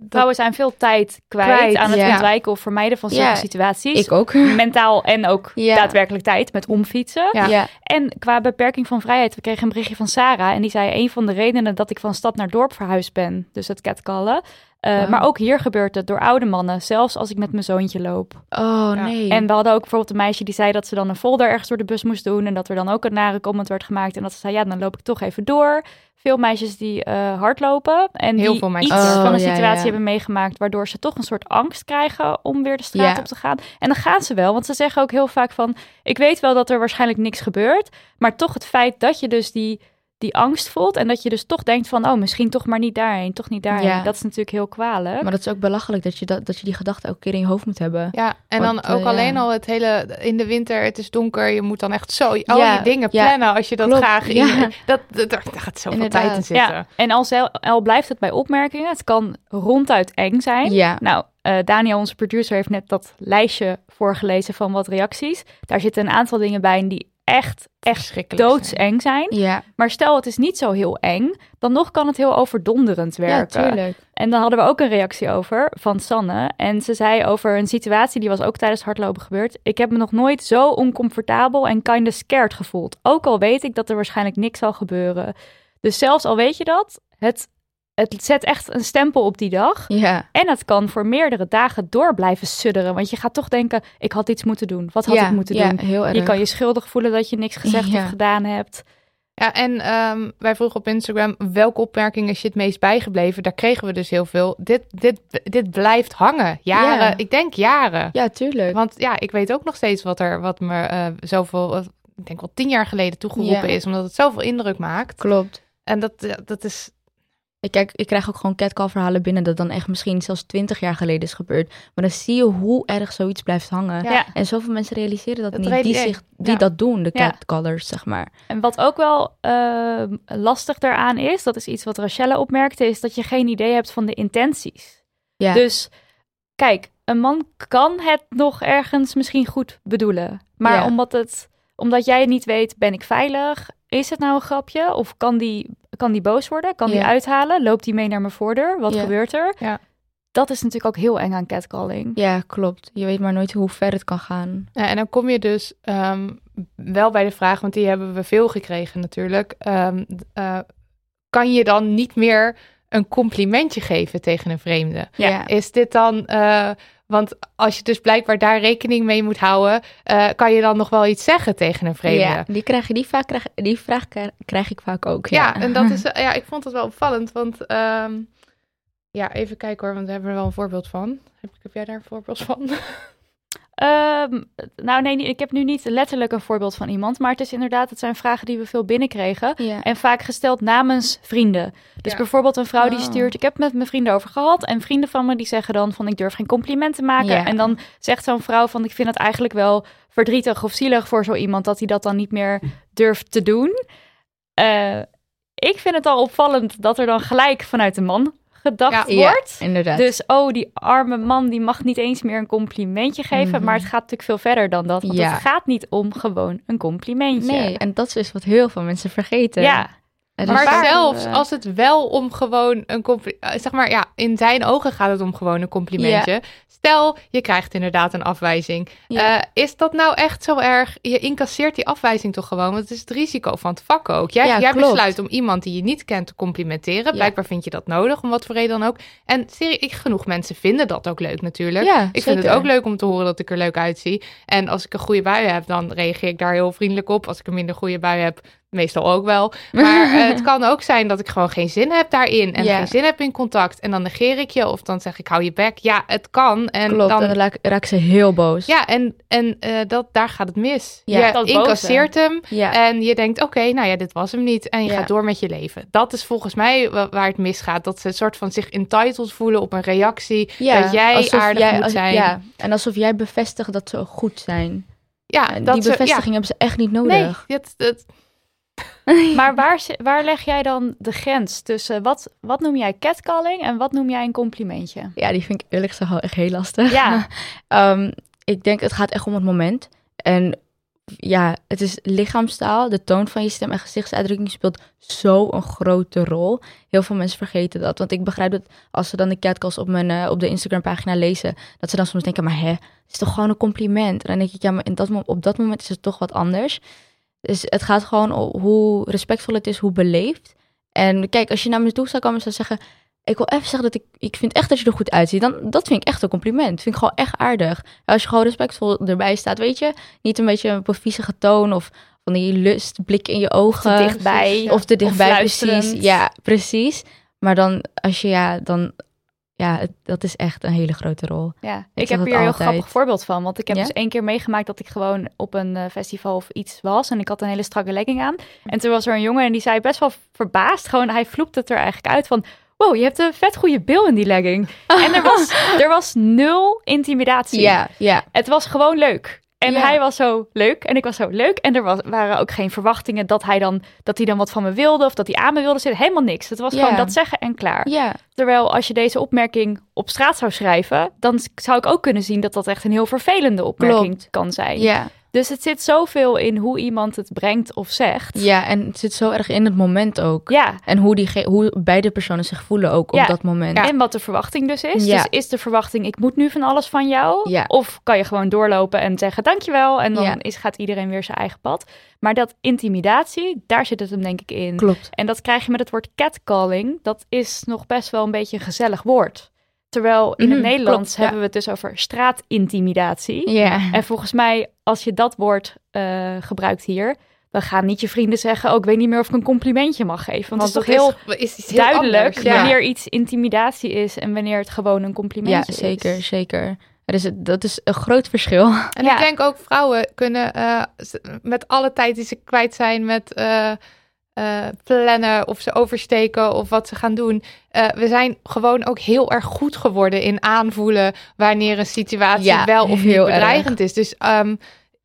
Vrouwen zijn veel tijd kwijt, Kwijt, aan het ja. ontwijken of vermijden van zulke Ja, situaties. Ik ook. [laughs] Mentaal en ook Ja. daadwerkelijk tijd met omfietsen. En qua beperking van vrijheid, we kregen een berichtje van Sarah. En die zei, een van de redenen dat ik van stad naar dorp verhuisd ben, dus het catcallen. eh. Maar ook hier gebeurt het door oude mannen, zelfs als ik met mijn zoontje loop. Oh, Ja. nee. En we hadden ook bijvoorbeeld een meisje die zei dat ze dan een folder ergens door de bus moest doen. En dat er dan ook een nare comment werd gemaakt. En dat ze zei, ja, dan loop ik toch even door. Veel meisjes die eh, hardlopen. En Heel die veel meisjes. iets Oh, van een ja, situatie ja. hebben meegemaakt. Waardoor ze toch een soort angst krijgen om weer de straat Ja. op te gaan. En dan gaan ze wel. Want ze zeggen ook heel vaak van, ik weet wel dat er waarschijnlijk niks gebeurt. Maar toch het feit dat je dus die, die angst voelt. En dat je dus toch denkt van, oh, misschien toch maar niet daarheen. Toch niet daarheen. Ja. Dat is natuurlijk heel kwalijk. Maar dat is ook belachelijk dat je, dat, dat je die gedachte elke keer in je hoofd moet hebben. Ja, en Want, dan ook eh, alleen ja. al het hele in de winter, het is donker, je moet dan echt zo al Ja, die dingen ja, plannen als je dat klopt, graag in. ja. Dat, dat, daar gaat zoveel Inderdaad. tijd in zitten. Ja, en al, zel- al blijft het bij opmerkingen, het kan ronduit eng zijn. Ja. Nou, eh, Daniel, onze producer, heeft net dat lijstje voorgelezen van wat reacties. Daar zitten een aantal dingen bij die echt, echt doodseng zijn. Ja, Maar stel, het is niet zo heel eng, dan nog kan het heel overdonderend ja werken. tuurlijk. En dan hadden we ook een reactie over van Sanne. En ze zei over een situatie die was ook tijdens hardlopen gebeurd. Ik heb me nog nooit zo oncomfortabel en kinda scared gevoeld. Ook al weet ik dat er waarschijnlijk niks zal gebeuren. Dus zelfs al weet je dat, het, het zet echt een stempel op die dag. Ja. En het kan voor meerdere dagen door blijven sudderen. Want je gaat toch denken, ik had iets moeten doen. Wat had ja, ik moeten ja, doen? heel erg. Je kan je schuldig voelen dat je niks gezegd of gedaan hebt. Ja, en ehm, wij vroegen op Instagram welke opmerking is je het meest bijgebleven. Daar kregen we dus heel veel. Dit, dit, dit blijft hangen. Jaren, Ja. ik denk jaren. Ja, tuurlijk. Want ja, ik weet ook nog steeds wat er wat me eh, zoveel, eh, ik denk wel tien jaar geleden toegeroepen is, omdat het zoveel indruk maakt. Klopt. En dat, dat is Ik, kijk, ik krijg ook gewoon catcall verhalen binnen dat dan echt misschien zelfs twintig jaar geleden is gebeurd. Maar dan zie je hoe erg zoiets blijft hangen. Ja. En zoveel mensen realiseren dat, Dat niet. Die, zich, die Ja. dat doen, de catcallers, zeg maar. En wat ook wel eh, lastig daaraan is, dat is iets wat Rachelle opmerkte, is dat je geen idee hebt van de intenties. Ja. Dus kijk, een man kan het nog ergens misschien goed bedoelen. Maar omdat, het, omdat jij niet weet, ben ik veilig? Is het nou een grapje? Of kan die, kan die boos worden? Kan die uithalen? Loopt die mee naar mijn voordeur? Wat gebeurt er? Ja. Dat is natuurlijk ook heel eng aan catcalling. ja, klopt. Je weet maar nooit hoe ver het kan gaan. Ja, en dan kom je dus ehm, wel bij de vraag, want die hebben we veel gekregen natuurlijk. Ehm, eh, kan je dan niet meer een complimentje geven tegen een vreemde? Ja. Is dit dan, eh, want als je dus blijkbaar daar rekening mee moet houden, eh, kan je dan nog wel iets zeggen tegen een vreemde? Ja, die, krijg, je- die, vaak krijg, die vraag krijg, ik vaak ook. Ja, Ja, en dat is, [laughs] eh, ja, ik vond het wel opvallend, want ehm, ja, even kijken hoor, want we hebben er wel een voorbeeld van. Heb, heb jij daar een voorbeeld van? [laughs] Ehm, nou nee, ik heb nu niet letterlijk een voorbeeld van iemand, maar het is inderdaad, het zijn vragen die we veel binnenkregen. Ja. En vaak gesteld namens vrienden. Dus Ja. bijvoorbeeld een vrouw die Oh. stuurt, ik heb het met mijn vrienden over gehad. En vrienden van me die zeggen dan van, ik durf geen complimenten maken. Ja. En dan zegt zo'n vrouw van, ik vind het eigenlijk wel verdrietig of zielig voor zo iemand dat hij dat dan niet meer durft te doen. Eh, ik vind het al opvallend dat er dan gelijk vanuit de man gedacht Ja, wordt. inderdaad. Dus, oh, die arme man, die mag niet eens meer een complimentje geven. Mhm. Maar het gaat natuurlijk veel verder dan dat. Want Ja. het gaat niet om gewoon een complimentje. nee, en dat is dus wat heel veel mensen vergeten. Ja, Het maar waar, zelfs eh, als het wel om gewoon een compliment... Zeg maar, ja, in zijn ogen gaat het om gewoon een complimentje. Stel, je krijgt inderdaad een afwijzing. Eh, is dat nou echt zo erg? Je incasseert die afwijzing toch gewoon? Want het is het risico van het vak ook. Jij, Ja, jij besluit om iemand die je niet kent te complimenteren. Blijkbaar vind je dat nodig, om wat voor reden dan ook. En serie, ik, genoeg mensen vinden dat ook leuk natuurlijk. Ja, ik vind het ook leuk om te horen dat ik er leuk uitzie. En als ik een goede bui heb, dan reageer ik daar heel vriendelijk op. Als ik een minder goede bui heb, meestal ook wel. Maar [laughs] het kan ook zijn dat ik gewoon geen zin heb daarin. En geen zin heb in contact. En dan negeer ik je. Of dan zeg ik, hou je bek. Ja, het kan. En Klopt, dan... en dan raak, raak ze heel boos. Ja, en, en eh, dat, daar gaat het mis. Ja, je dat boze. incasseert hem Ja. en je denkt, oké, nou ja, dit was hem niet. En je Ja. gaat door met je leven. Dat is volgens mij wa- waar het misgaat. Dat ze een soort van zich entitled voelen op een reactie. Ja, dat jij aardig jij- moet als- zijn. Ja, en alsof jij bevestigt dat ze goed zijn. Ja, En dat die ze- bevestiging ja. hebben ze echt niet Nee, nodig. dat, dat, [laughs] Maar waar, waar leg jij dan de grens tussen wat, wat noem jij catcalling en wat noem jij een complimentje? Ja, die vind ik eerlijk gezegd echt heel lastig. Ja. [laughs] Ehm, ik denk het gaat echt om het moment. En ja, het is lichaamstaal, de toon van je stem en gezichtsuitdrukking speelt zo een grote rol. Heel veel mensen vergeten dat. Want ik begrijp dat als ze dan de catcalls op, mijn, eh, op de Instagram pagina lezen, dat ze dan soms denken, maar hè, het is toch gewoon een compliment? En dan denk ik, ja, maar in dat, op dat moment is het toch wat anders. Dus het gaat gewoon om hoe respectvol het is, hoe beleefd. En kijk, als je naar me toe zou komen en zou zeggen, ik wil even zeggen dat ik, ik vind echt dat je er goed uitziet. Dan, dat vind ik echt een compliment. Vind ik gewoon echt aardig. Als je gewoon respectvol erbij staat, weet je. Niet een beetje op een viezige toon of van die lustblik in je ogen. Te dichtbij. Of te dichtbij, Of precies. Ja, precies. Maar dan, als je ja, dan, ja, het- dat is echt een hele grote rol. Ja, Ik heb hier een heel altijd. grappig voorbeeld van. Want ik heb Ja? dus één keer meegemaakt dat ik gewoon op een eh, festival of iets was. En ik had een hele strakke legging aan. En toen was er een jongen en die zei best wel verbaasd. Gewoon, hij vloepte het er eigenlijk uit van... Wow, je hebt een vet goede bil in die legging. [laughs] en er was, er was nul intimidatie. Ja, ja. Het was gewoon leuk. En Ja. hij was zo leuk en ik was zo leuk. En er was, waren ook geen verwachtingen dat hij, dan, dat hij dan wat van me wilde of dat hij aan me wilde zitten. Helemaal niks. Het was Ja. gewoon dat zeggen en klaar. Ja, Terwijl als je deze opmerking op straat zou schrijven, dan zou ik ook kunnen zien dat dat echt een heel vervelende opmerking Klopt. kan zijn. ja. Dus het zit zoveel in hoe iemand het brengt of zegt. Ja, en het zit zo erg in het moment ook. Ja. En hoe, die, hoe beide personen zich voelen ook Ja. op dat moment. En wat de verwachting dus is. Ja. Dus is de verwachting, ik moet nu van alles van jou? Ja. Of kan je gewoon doorlopen en zeggen dankjewel en dan Ja. is, gaat iedereen weer zijn eigen pad. Maar dat intimidatie, daar zit het hem denk ik in. Klopt. En dat krijg je met het woord catcalling. Dat is nog best wel een beetje een gezellig woord. Terwijl in Mhm, het Nederlands klopt, ja. hebben we het dus over straatintimidatie. Ja. En volgens mij, als je dat woord eh, gebruikt hier, dan gaan niet je vrienden zeggen: Oh, ik weet niet meer of ik een complimentje mag geven. Want, het is toch heel is heel duidelijk anders. Ja. wanneer iets intimidatie is en wanneer het gewoon een Ja, complimentje is. zeker, zeker. Er is, dat is een groot verschil. En Ja. ik denk ook vrouwen kunnen eh, met alle tijd die ze kwijt zijn met eh, eh, plannen of ze oversteken of wat ze gaan doen. eh, we zijn gewoon ook heel erg goed geworden in aanvoelen wanneer een situatie Ja, wel of niet erg. bedreigend is. Dus ehm,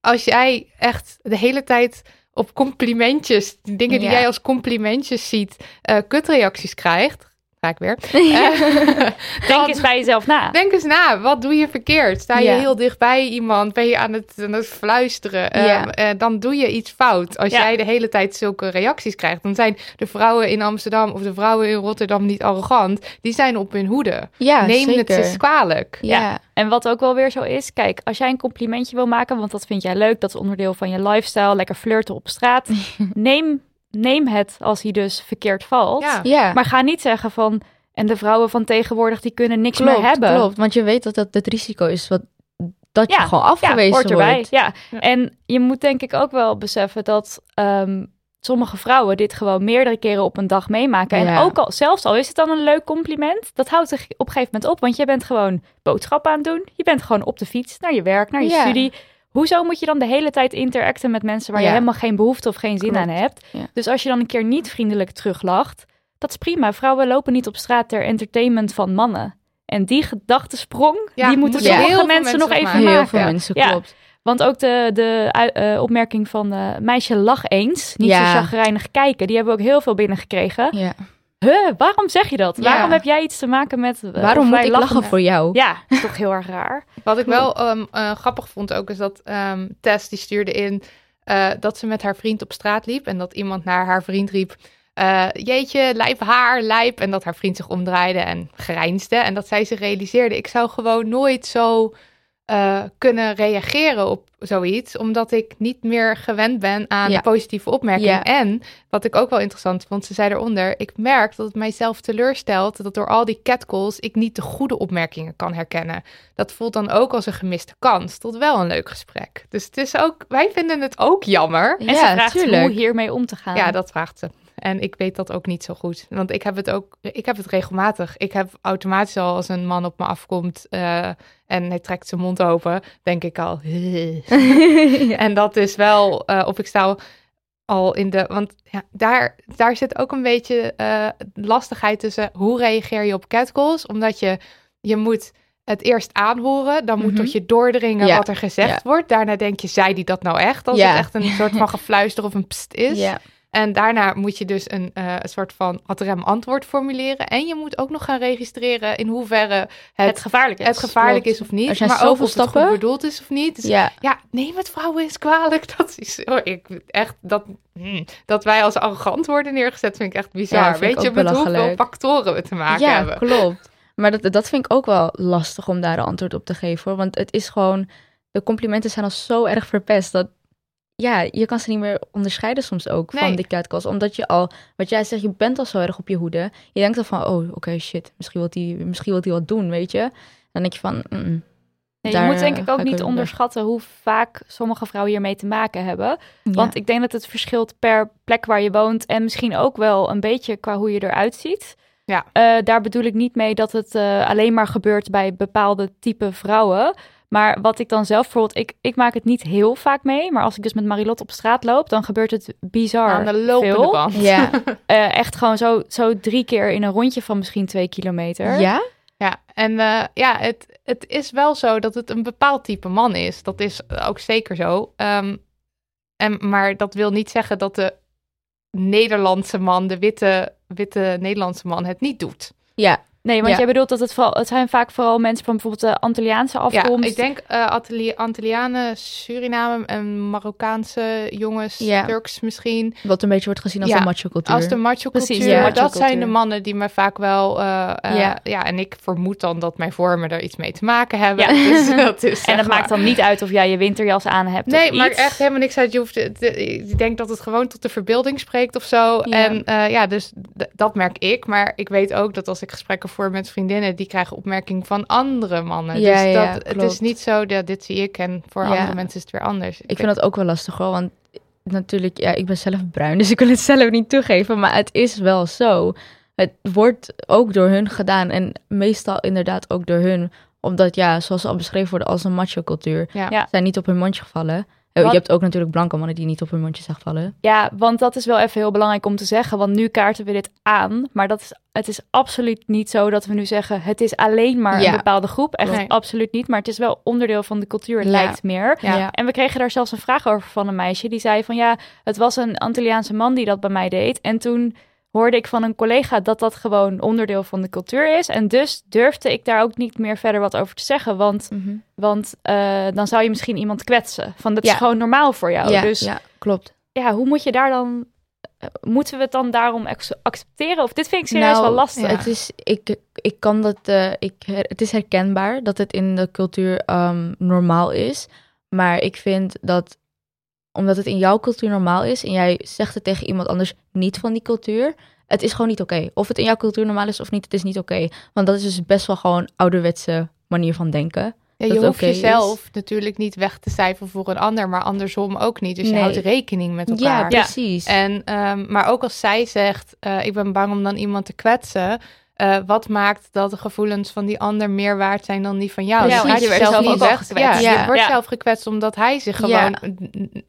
als jij echt de hele tijd op complimentjes, dingen die Ja. jij als complimentjes ziet, eh kutreacties krijgt. Ga ik weer. [laughs] Eh, Denk eens bij jezelf na. Denk eens na, wat doe je verkeerd? Sta je Ja. heel dichtbij iemand? Ben je aan het, aan het fluisteren? Ehm, eh, dan doe je iets fout. Als jij de hele tijd zulke reacties krijgt, dan zijn de vrouwen in Amsterdam of de vrouwen in Rotterdam niet arrogant. Die zijn op hun hoede. Ja, Neem het eens kwalijk. Ja, En wat ook wel weer zo is, kijk, als jij een complimentje wil maken, want dat vind jij leuk, dat is onderdeel van je lifestyle, lekker flirten op straat, [laughs] neem, neem het als hij dus verkeerd valt. Ja. ja. Maar ga niet zeggen van, en de vrouwen van tegenwoordig, die kunnen niks klopt, meer hebben. klopt. Want je weet dat dat het risico is wat, dat je Ja, gewoon Ja, afgewezen hoort erbij. wordt. Ja. En je moet denk ik ook wel beseffen dat ehm, sommige vrouwen dit gewoon meerdere keren op een dag meemaken. En Ja. ook al, zelfs al is het dan een leuk compliment, dat houdt zich op een gegeven moment op. Want je bent gewoon boodschappen aan het doen. Je bent gewoon op de fiets naar je werk, naar je Ja. studie. Hoezo moet je dan de hele tijd interacten met mensen waar je helemaal geen behoefte of geen zin Klopt. aan hebt? Ja. Dus als je dan een keer niet vriendelijk teruglacht, dat is prima. Vrouwen lopen niet op straat ter entertainment van mannen. En die gedachtesprong, Ja, die moeten heel veel mensen mensen nog even maken. Heel veel mensen, Ja. klopt. Want ook de, de ui- eh, opmerking van eh, meisje lach eens, niet Ja. zo chagrijnig kijken, die hebben we ook heel veel binnengekregen. Ja. Huh, waarom zeg je dat? Ja. Waarom heb jij iets te maken met... eh, Waarom moet ik lachen voor jou? Ja, is toch heel erg raar. [laughs] Wat ik wel ehm, eh, grappig vond ook, is dat ehm, Tess die stuurde in eh, dat ze met haar vriend op straat liep. En dat iemand naar haar vriend riep, jeetje, lijp haar, lijp. En dat haar vriend zich omdraaide en grijnsde. En dat zij zich realiseerde, ik zou gewoon nooit zo eh, kunnen reageren op zoiets. Omdat ik niet meer gewend ben aan Ja. positieve opmerkingen. Ja. En, wat ik ook wel interessant vond, ze zei eronder... ik merk dat het mijzelf teleurstelt... dat door al die catcalls ik niet de goede opmerkingen kan herkennen. Dat voelt dan ook als een gemiste kans tot wel een leuk gesprek. Dus het is ook, wij vinden het ook jammer. En ze vraagt hoe hiermee om te gaan. Ja, dat vraagt ze. En ik weet dat ook niet zo goed. Want ik heb het ook, ik heb het regelmatig. Ik heb automatisch al als een man op me afkomt eh, en hij trekt zijn mond open, denk ik al. [laughs] En dat is wel, eh, of ik sta al, in de, want ja, daar, daar zit ook een beetje eh, lastigheid tussen. Hoe reageer je op catcalls? Omdat je, je moet het eerst aanhoren, dan moet Mhm. tot je doordringen Ja. wat er gezegd Ja. wordt. Daarna denk je, zei die dat nou echt? Als Ja. het echt een soort van gefluister of een pst is. Ja. En daarna moet je dus een, eh, een soort van ad rem antwoord formuleren. En je moet ook nog gaan registreren in hoeverre het, Het gevaarlijk is. het gevaarlijk Klopt. is of niet. Er zijn maar ook of het goed bedoeld is of niet. Dus ja. Ja. neem het vrouwen eens kwalijk. [laughs] Dat is oh, ik, echt, dat, hmm, dat wij als arrogant worden neergezet vind ik echt bizar. Ja, Weet je met hoeveel factoren we te maken ja, hebben. klopt. Maar dat, dat vind ik ook wel lastig om daar een antwoord op te geven. Hoor. Want het is gewoon... De complimenten zijn al zo erg verpest dat... Ja, je kan ze niet meer onderscheiden soms ook Nee. van die catcalls. Omdat je al... Wat jij zegt, je bent al zo erg op je hoede. Je denkt dan van, oh, oké, shit. Misschien wil hij misschien wilt hij wat doen, weet je. Dan denk je van... mm, mm. Nee, je moet denk eh, ik ga ook ik niet onderschatten hoe vaak sommige vrouwen hiermee te maken hebben. Ja. Want ik denk dat het verschilt per plek waar je woont en misschien ook wel een beetje qua hoe je eruit ziet. Ja. Eh, daar bedoel ik niet mee dat het eh, alleen maar gebeurt bij bepaalde type vrouwen. Maar wat ik dan zelf bijvoorbeeld, ik, ik maak het niet heel vaak mee. Maar als ik dus met Marilot op straat loop, dan gebeurt het bizar Aan de lopende veel. band. Ja. [laughs] Eh, echt gewoon zo, zo drie keer in een rondje van misschien twee kilometer. ja? Ja, en eh, ja, het, het is wel zo dat het een bepaald type man is. Dat is ook zeker zo. Ehm, en, maar dat wil niet zeggen dat de Nederlandse man, de witte, witte Nederlandse man, het niet doet. Ja. Nee, want Ja. jij bedoelt dat het vooral, het zijn vaak vooral mensen van bijvoorbeeld de Antilliaanse afkomst. Ja, ik denk eh Antili- Antillianen, Suriname en Marokkaanse jongens, Ja. Turks misschien. Wat een beetje wordt gezien als Ja, een macho cultuur. Als de macho Precies, cultuur. ja. Maar dat zijn de mannen die me vaak wel... eh, eh, Ja. ja. en ik vermoed dan dat mijn vormen er iets mee te maken hebben. Ja. [laughs] Dus dat is En dat maar- maakt dan niet uit of jij je winterjas aan hebt Nee, of maar iets. echt helemaal niks uit. Je hoeft, ik denk dat het gewoon tot de verbeelding spreekt of zo. Ja. En eh, ja, dus dat merk ik. Maar ik weet ook dat als ik gesprekken voer met vriendinnen, die krijgen opmerking van andere mannen. Ja, dus ja, dat, het klopt. is niet zo, dat dit zie ik en voor Ja. andere mensen is het weer anders. Ik vind dat ook wel lastig hoor, want natuurlijk, ja, ik ben zelf bruin, [laughs] dus ik wil het zelf niet toegeven, maar het is wel zo. Het wordt ook door hun gedaan en meestal inderdaad ook door hun, omdat ja, zoals al beschreven worden als een macho cultuur, Ja. Ja. zijn niet op hun mondje gevallen. Wat- Je hebt ook natuurlijk blanke mannen die niet op hun mondje zijn gevallen. Ja, want dat is wel even heel belangrijk om te zeggen. Want nu kaarten we dit aan. Maar dat is, het is absoluut niet zo dat we nu zeggen... het is alleen maar Ja. een bepaalde groep. Echt Nee. absoluut niet. Maar het is wel onderdeel van de cultuur, Ja. lijkt meer. Ja. Ja. En we kregen daar zelfs een vraag over van een meisje. Die zei van ja, het was een Antilliaanse man die dat bij mij deed. En toen hoorde ik van een collega dat dat gewoon onderdeel van de cultuur is. En dus durfde ik daar ook niet meer verder wat over te zeggen. Want, Mhm. want eh, dan zou je misschien iemand kwetsen. Van dat is gewoon normaal voor jou. ja, dus ja, klopt. ja, hoe moet je daar dan... eh, Moeten we het dan daarom accepteren? Of dit vind ik serieus Nou, wel lastig. ja. Het is, ik, ik kan dat, eh, ik, het is herkenbaar dat het in de cultuur ehm, normaal is. Maar ik vind dat, omdat het in jouw cultuur normaal is en jij zegt het tegen iemand anders niet van die cultuur, het is gewoon niet oké. Of het in jouw cultuur normaal is of niet, het is niet oké. Want dat is dus best wel gewoon ouderwetse manier van denken. Ja, je hoeft is. jezelf natuurlijk niet weg te cijferen voor een ander, maar andersom ook niet. Dus je Nee. houdt rekening met Ja, elkaar. precies. En, ehm, maar ook als zij zegt, eh, ik ben bang om dan iemand te kwetsen. Eh, wat maakt dat de gevoelens van die ander meer waard zijn dan die van jou? Ja, Dus want je jezelf zelf niet ook gekwetst. Ja, Ja. je wordt Ja. zelf gekwetst omdat hij zich Ja. gewoon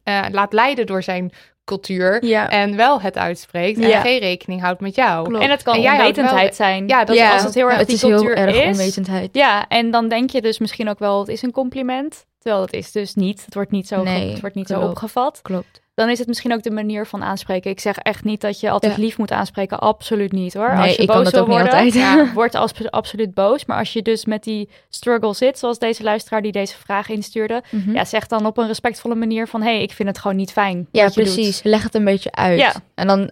eh, laat leiden door zijn cultuur. Ja. En wel het uitspreekt en Ja. geen rekening houdt met jou. Klopt. En het kan En wel onwetendheid zijn. Ja, dat Ja, als het heel erg het die is heel erg is. onwetendheid. Ja, en dan denk je dus misschien ook wel, het is een compliment. Terwijl het is dus niet. Het wordt niet zo, Nee, het wordt niet zo opgevat. Klopt. Dan is het misschien ook de manier van aanspreken. Ik zeg echt niet dat je altijd Ja. lief moet aanspreken. Absoluut niet hoor. Nee, als je ik boos kan dat wil ook niet worden, altijd. Ja, [laughs] word als, absoluut boos. Maar als je dus met die struggle zit, zoals deze luisteraar die deze vraag instuurde. Mhm. Ja, zeg dan op een respectvolle manier van... hé, hey, ik vind het gewoon niet fijn Ja, wat je doet. precies. Leg het een beetje uit. Ja. En dan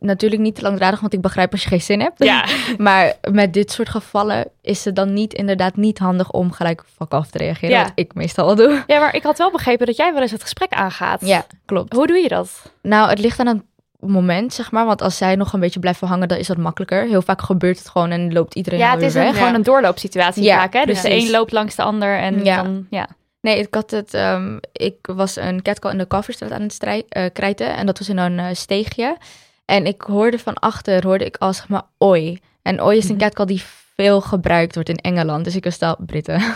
natuurlijk niet te langdradig, want ik begrijp als je geen zin hebt. Ja. [laughs] maar met dit soort gevallen is het dan niet inderdaad niet handig om gelijk fuck af te reageren. Ja. Wat ik meestal al doe. Ja, maar ik had wel begrepen dat jij wel eens het gesprek aangaat. Ja, klopt. Hoe doe je dat? Nou, het ligt aan een moment, zeg maar. Want als zij nog een beetje blijven hangen, dan is dat makkelijker. Heel vaak gebeurt het gewoon en loopt iedereen Ja, het is een, gewoon een doorloopsituatie Ja, vaak, hè? Dus de een loopt langs de ander en Ja. dan... Ja. Nee, ik had het. ehm, ik was een catcall in de Kalverstraat aan het strij- eh, krijten. En dat was in een eh, steegje. En ik hoorde van achter, hoorde ik al zeg maar oi. En oi is een Mhm. catcall die veel gebruikt wordt in Engeland. Dus ik was al Britten. [laughs]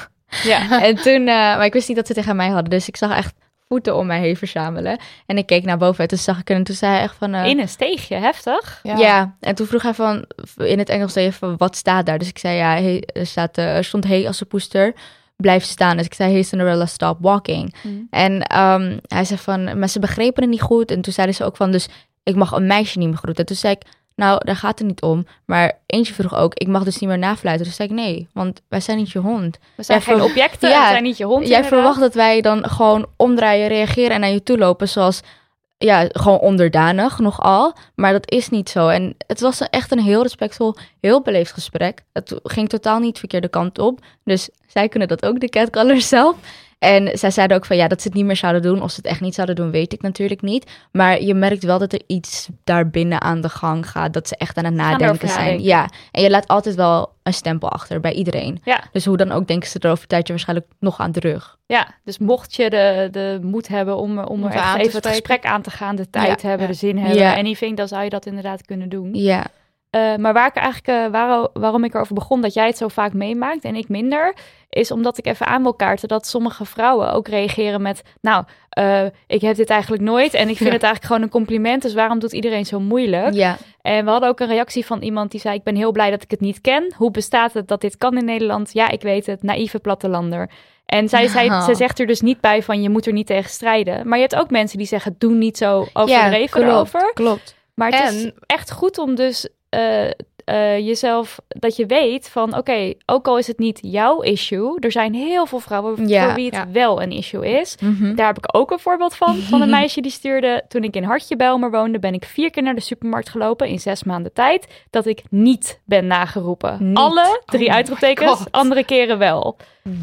Ja. [laughs] en toen, eh, maar ik wist niet dat ze tegen mij hadden. Dus ik zag echt voeten om mij heen verzamelen. En ik keek naar boven en toen zag ik. En toen zei hij echt van... eh, In een steegje, heftig. ja. en toen vroeg hij van, in het Engels zei van, wat staat daar? Dus ik zei, ja, hey, er, staat, eh, er stond, hey, als een poester, blijf staan. Dus ik zei, hey, Cinderella, stop walking. Mm. En ehm, hij zei van, maar ze begrepen het niet goed. En toen zeiden ze ook van, dus ik mag een meisje niet meer groeten. Toen zei ik, nou, daar gaat het niet om. Maar eentje vroeg ook, ik mag dus niet meer nafluiten. Dus zei ik, nee, want wij zijn niet je hond. We zijn Jij geen ver- objecten, Ja, we zijn niet je hond Jij inderdaad. verwacht dat wij dan gewoon omdraaien, reageren en naar je toe lopen zoals ja, gewoon onderdanig nogal. Maar dat is niet zo. En het was een- echt een heel respectvol, heel beleefd gesprek. Het ging totaal niet de verkeerde kant op. Dus zij kunnen dat ook, de catcallers zelf. En zij zeiden ook van ja, dat ze het niet meer zouden doen. Of ze het echt niet zouden doen, weet ik natuurlijk niet. Maar je merkt wel dat er iets daarbinnen aan de gang gaat. Dat ze echt aan het nadenken zijn. Ja, en je laat altijd wel een stempel achter bij iedereen. Ja. Dus hoe dan ook denken ze er over een tijdje waarschijnlijk nog aan terug. Ja, dus mocht je de, de moed hebben om, om er echt even het gesprek aan te gaan, de tijd Ja, hebben, de zin hebben, Ja. anything, dan zou je dat inderdaad kunnen doen. Ja. Eh, maar waar ik eigenlijk, eh, waar- waarom ik erover begon dat jij het zo vaak meemaakt en ik minder, is omdat ik even aan wil kaarten dat sommige vrouwen ook reageren met, nou, eh, ik heb dit eigenlijk nooit en ik vind Ja. [laughs] het eigenlijk gewoon een compliment, dus waarom doet iedereen zo moeilijk? Ja. En we hadden ook een reactie van iemand die zei, ik ben heel blij dat ik het niet ken. Hoe bestaat het dat dit kan in Nederland? Ja, ik weet het, naïeve plattelander. En zij, Oh. ze zegt er dus niet bij van, je moet er niet tegen strijden. Maar je hebt ook mensen die zeggen, doe niet zo overdreven klopt, erover. Klopt. Maar het is echt goed om dus eh, eh, jezelf, dat je weet van oké, ook al is het niet jouw issue, er zijn heel veel vrouwen Ja. voor wie het Ja. wel een issue is. Mhm. Daar heb ik ook een voorbeeld van, van een [laughs] meisje die stuurde, toen ik in Hartje bij Elmer woonde, ben ik vier keer naar de supermarkt gelopen in zes maanden tijd, dat ik niet ben nageroepen. Niet. Alle drie Oh uitroeptekens, andere keren wel.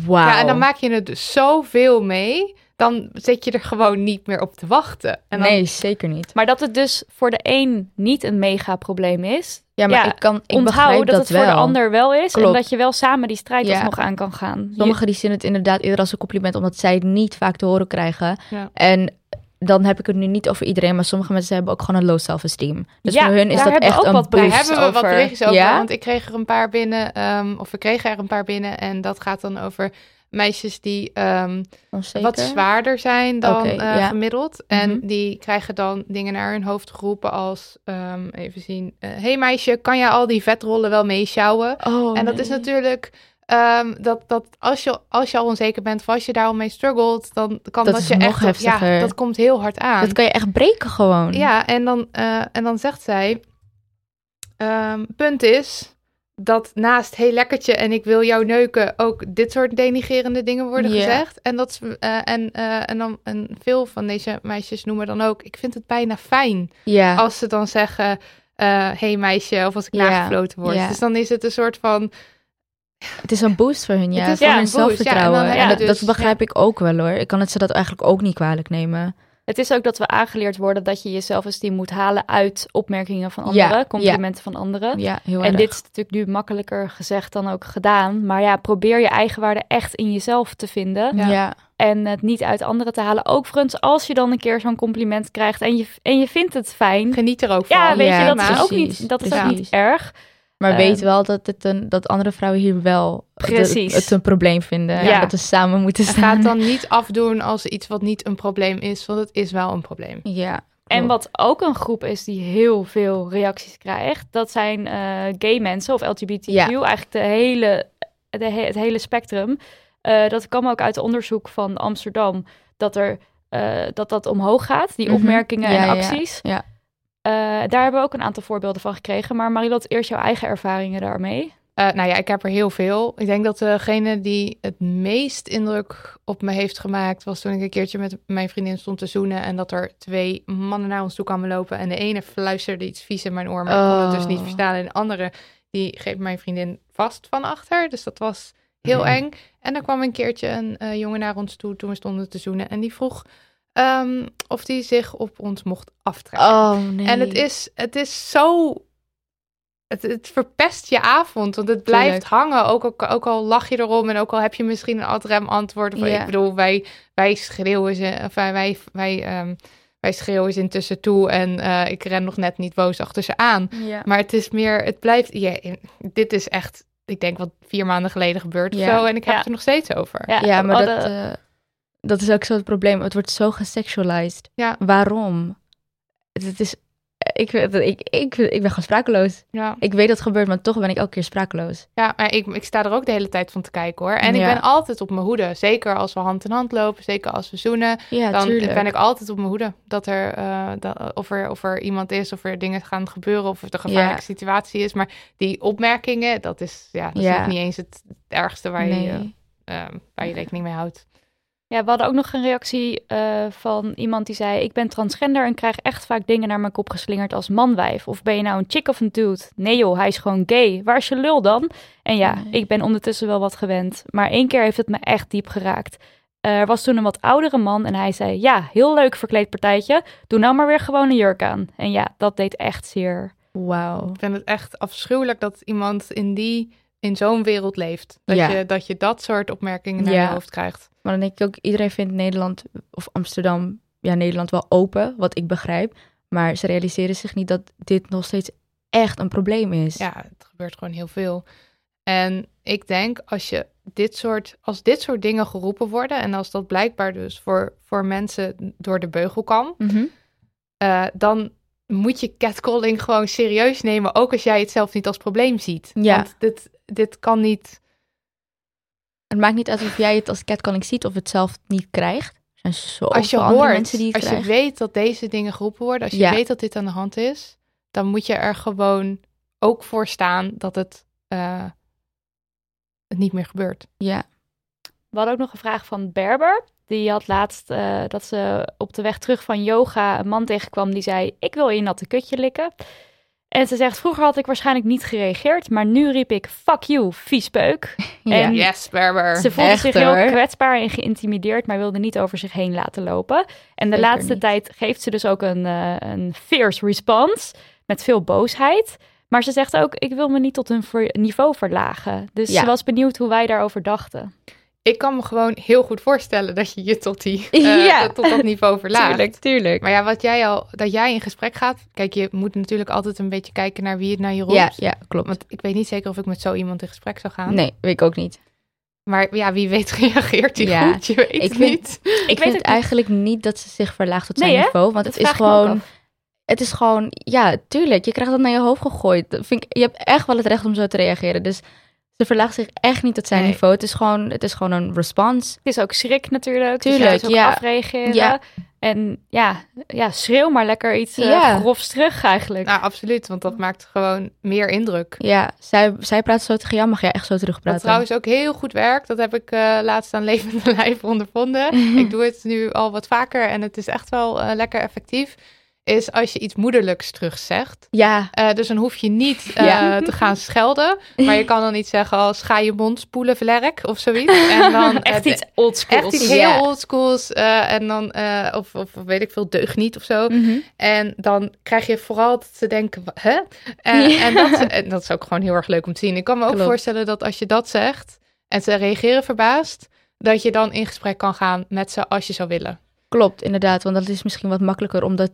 Wauw. Ja, en dan maak je het dus zoveel mee. Dan zit je er gewoon niet meer op te wachten. En dan, Nee, zeker niet. Maar dat het dus voor de een niet een mega probleem is, Ja, maar Ja, ik kan ik dat, dat, het voor de ander wel is. En Klopt. dat je wel samen die strijd Ja. alsnog aan kan gaan. Sommigen die zien het inderdaad eerder als een compliment, omdat zij het niet vaak te horen krijgen. Ja. En dan heb ik het nu niet over iedereen, maar sommige mensen hebben ook gewoon een low self-esteem. Dus Ja, voor hun is daar dat hebben we echt ook een wat Daar boost hebben we wat over. berichtjes over, Ja? want ik kreeg er een paar binnen, ehm, of we kregen er een paar binnen. En dat gaat dan over meisjes die ehm, Onzeker. wat zwaarder zijn dan eh, ja. gemiddeld. En Mhm. die krijgen dan dingen naar hun hoofd geroepen als, ehm, even zien, Hé hey meisje, kan jij al die vetrollen wel meesjouwen? Oh, en dat is natuurlijk... ehm, dat, dat als, je, als je al onzeker bent of als je daarom mee struggelt, dan kan Dat je echt... Ja, dat komt heel hard aan. Dat kan je echt breken gewoon. Ja, en dan, eh, en dan zegt zij: Punt is dat naast heel lekkertje en ik wil jou neuken ook dit soort denigerende dingen worden gezegd. En, dat, eh, en, eh, en, dan, en veel van deze meisjes noemen dan ook: Ik vind het bijna fijn als ze dan zeggen: eh, Hey meisje, of als ik Ja. nagefloten word. Dus dan is het een soort van. Het is een boost voor hun, ja. Voor ja, hun boost, ja, en zelfvertrouwen. je dat, dus- dat begrijp ik ook wel hoor. Ik kan het ze dat eigenlijk ook niet kwalijk nemen. Het is ook dat we aangeleerd worden dat je je zelfesteem moet halen uit opmerkingen van Ja, anderen, complimenten van anderen. Ja, heel en erg. dit is natuurlijk nu makkelijker gezegd dan ook gedaan. Maar ja, probeer je eigenwaarde echt in jezelf te vinden. ja. En het niet uit anderen te halen. Ook voor als je dan een keer zo'n compliment krijgt en je, en je vindt het fijn. Geniet er ook van. Ja, weet je, dat is ook niet, dat is ook niet erg. Maar Ehm, weet wel dat, het een, dat andere vrouwen hier wel het- Precies. het een probleem vinden. Ja. Dat we samen moeten En staan. ga het dan niet afdoen als iets wat niet een probleem is, want het is wel een probleem. Ja. En wat ook een groep is die heel veel reacties krijgt, dat zijn eh, gay mensen of LGBTQ, Ja. eigenlijk de hele, de he- het hele spectrum. Eh, dat kwam ook uit onderzoek van Amsterdam, dat er, eh, dat, dat omhoog gaat, die Mhm. opmerkingen Ja, en ja, acties. ja. Eh, daar hebben we ook een aantal voorbeelden van gekregen. Maar Marilot, eerst jouw eigen ervaringen daarmee. Eh, nou ja, ik heb er heel veel. Ik denk dat degene die het meest indruk op me heeft gemaakt... was toen ik een keertje met mijn vriendin stond te zoenen... en dat er twee mannen naar ons toe kwamen lopen... en de ene fluisterde iets vies in mijn oor, maar ik kon het dus niet Oh. verstaan. En de andere, die greep mijn vriendin vast van achter. Dus dat was heel Mhm. eng. En er kwam een keertje een eh, jongen naar ons toe toen we stonden te zoenen... en die vroeg ehm, of die zich op ons mocht aftrekken. Oh nee. En het is, het is zo. Het, het verpest je avond, want het blijft Tuurlijk. hangen. Ook, ook, ook al lach je erom en ook al heb je misschien een adrem antwoord. Of, Ja. Ik bedoel, wij, wij schreeuwen ze. Of wij, wij, wij, ehm, wij schreeuwen ze intussen toe en eh, ik ren nog net niet boos achter ze aan. Ja. Maar het is meer, het blijft. Ja, dit is echt, ik denk wat vier maanden geleden gebeurd of zo. En ik heb Ja. het er nog steeds over. Ja, maar dat, eh, dat is ook zo het probleem. Het wordt zo gesexualized. Ja. Waarom? Het, het is... Ik, ik, ik, ik, ben gewoon sprakeloos. Ja. Ik weet dat het gebeurt, maar toch ben ik elke keer sprakeloos. Ja, maar ik, ik sta er ook de hele tijd van te kijken hoor. En ik ben altijd op mijn hoede. Zeker als we hand in hand lopen, zeker als we zoenen. Ja, dan tuurlijk. ben ik altijd op mijn hoede. Dat er, eh, dat, of, er, of er iemand is, of er dingen gaan gebeuren, of het een gevaarlijke Ja. situatie is. Maar die opmerkingen, dat is, ja, dat is niet eens het ergste waar, Nee. je, eh, waar je rekening mee houdt. Ja, we hadden ook nog een reactie eh, van iemand die zei: Ik ben transgender en krijg echt vaak dingen naar mijn kop geslingerd als manwijf. Of ben je nou een chick of een dude? Nee joh, hij is gewoon gay. Waar is je lul dan? En ja, Nee. ik ben ondertussen wel wat gewend. Maar één keer heeft het me echt diep geraakt. Er was toen een wat oudere man en hij zei: Ja, heel leuk verkleedpartijtje. Doe nou maar weer gewoon een jurk aan. En ja, dat deed echt zeer. Wauw. Ik vind het echt afschuwelijk dat iemand in, die, in zo'n wereld leeft. Dat, Ja. je, dat je dat soort opmerkingen naar Ja. je hoofd krijgt. Maar dan denk ik ook, iedereen vindt Nederland of Amsterdam, ja, Nederland wel open, wat ik begrijp. Maar ze realiseren zich niet dat dit nog steeds echt een probleem is. Ja, het gebeurt gewoon heel veel. En ik denk als je dit soort, als dit soort dingen geroepen worden en als dat blijkbaar dus voor, voor mensen door de beugel kan, Mhm. eh, dan moet je catcalling gewoon serieus nemen, ook als jij het zelf niet als probleem ziet. Ja. Want dit, dit kan niet. Het maakt niet uit of jij het als catcalling ziet of het zelf niet krijgt. Er zijn zo Als je andere hoort, mensen die het als je weet dat deze dingen geroepen worden, als je Ja. weet dat dit aan de hand is, dan moet je er gewoon ook voor staan dat het, eh, het niet meer gebeurt. Ja. We hadden ook nog een vraag van Berber. Die had laatst eh, dat ze op de weg terug van yoga een man tegenkwam die zei: Ik wil je natte kutje likken. En ze zegt: Vroeger had ik waarschijnlijk niet gereageerd, maar nu riep ik: Fuck you, viespeuk. [laughs] Ja. En Yes, Berber. Ze voelde Echt, zich heel hoor. kwetsbaar en geïntimideerd, maar wilde niet over zich heen laten lopen. En de Zeker laatste niet. tijd geeft ze dus ook een, eh, een fierce response met veel boosheid. Maar ze zegt ook, ik wil me niet tot hun niveau verlagen. Dus Ja. ze was benieuwd hoe wij daarover dachten. Ik kan me gewoon heel goed voorstellen dat je je tot, die, [laughs] eh, Ja. tot dat niveau [laughs] verlaagt. Tuurlijk, tuurlijk. Maar ja, wat jij al, dat jij in gesprek gaat. Kijk, je moet natuurlijk altijd een beetje kijken naar wie het naar je roept. Ja, ja, klopt. Want ik weet niet zeker of ik met zo iemand in gesprek zou gaan. Nee, weet ik ook niet. Maar ja, wie weet [laughs] reageert hij Ja, goed. Je weet ik het vind- niet. Ik weet vind het eigenlijk niet dat ze zich verlaagt tot zijn niveau. Want Dat het is gewoon... Het is gewoon... Ja, tuurlijk. Je krijgt dat naar je hoofd gegooid. Vind ik, je hebt echt wel het recht om zo te reageren. Dus ze verlaagt zich echt niet tot zijn Nee. niveau. Het is, gewoon, het is gewoon een response. Het is ook schrik natuurlijk. Tuurlijk, dus ja, het is ook ja. afreageren. Ja. En ja, ja, schreeuw maar lekker iets eh, Ja. grofs terug eigenlijk. Nou, absoluut. Want dat maakt gewoon meer indruk. Ja, zij, zij praat zo tegen jou. Mag jij echt zo terugpraten? trouwens ook heel goed werkt. Dat heb ik eh, laatst aan levende [laughs] lijf ondervonden. [laughs] ik doe het nu al wat vaker en het is echt wel eh, lekker effectief. Is als je iets moederlijks terugzegt. Ja, Eh, dus dan hoef je niet [laughs] eh, Ja. te gaan schelden. Maar je kan dan iets zeggen als ga je mond spoelen, vlerk of zoiets. En [laughs] dan, Echt iets oldschools. Echt iets heel oldschools. eh en dan, of, of weet ik veel, deugd niet of zo. Mhm. En dan krijg je vooral te denken, hè? En, Ja. en, dat, en dat is ook gewoon heel erg leuk om te zien. Ik kan me ook Klopt. voorstellen dat als je dat zegt en ze reageren verbaasd, dat je dan in gesprek kan gaan met ze als je zou willen. klopt, inderdaad. Want dat is misschien wat makkelijker, omdat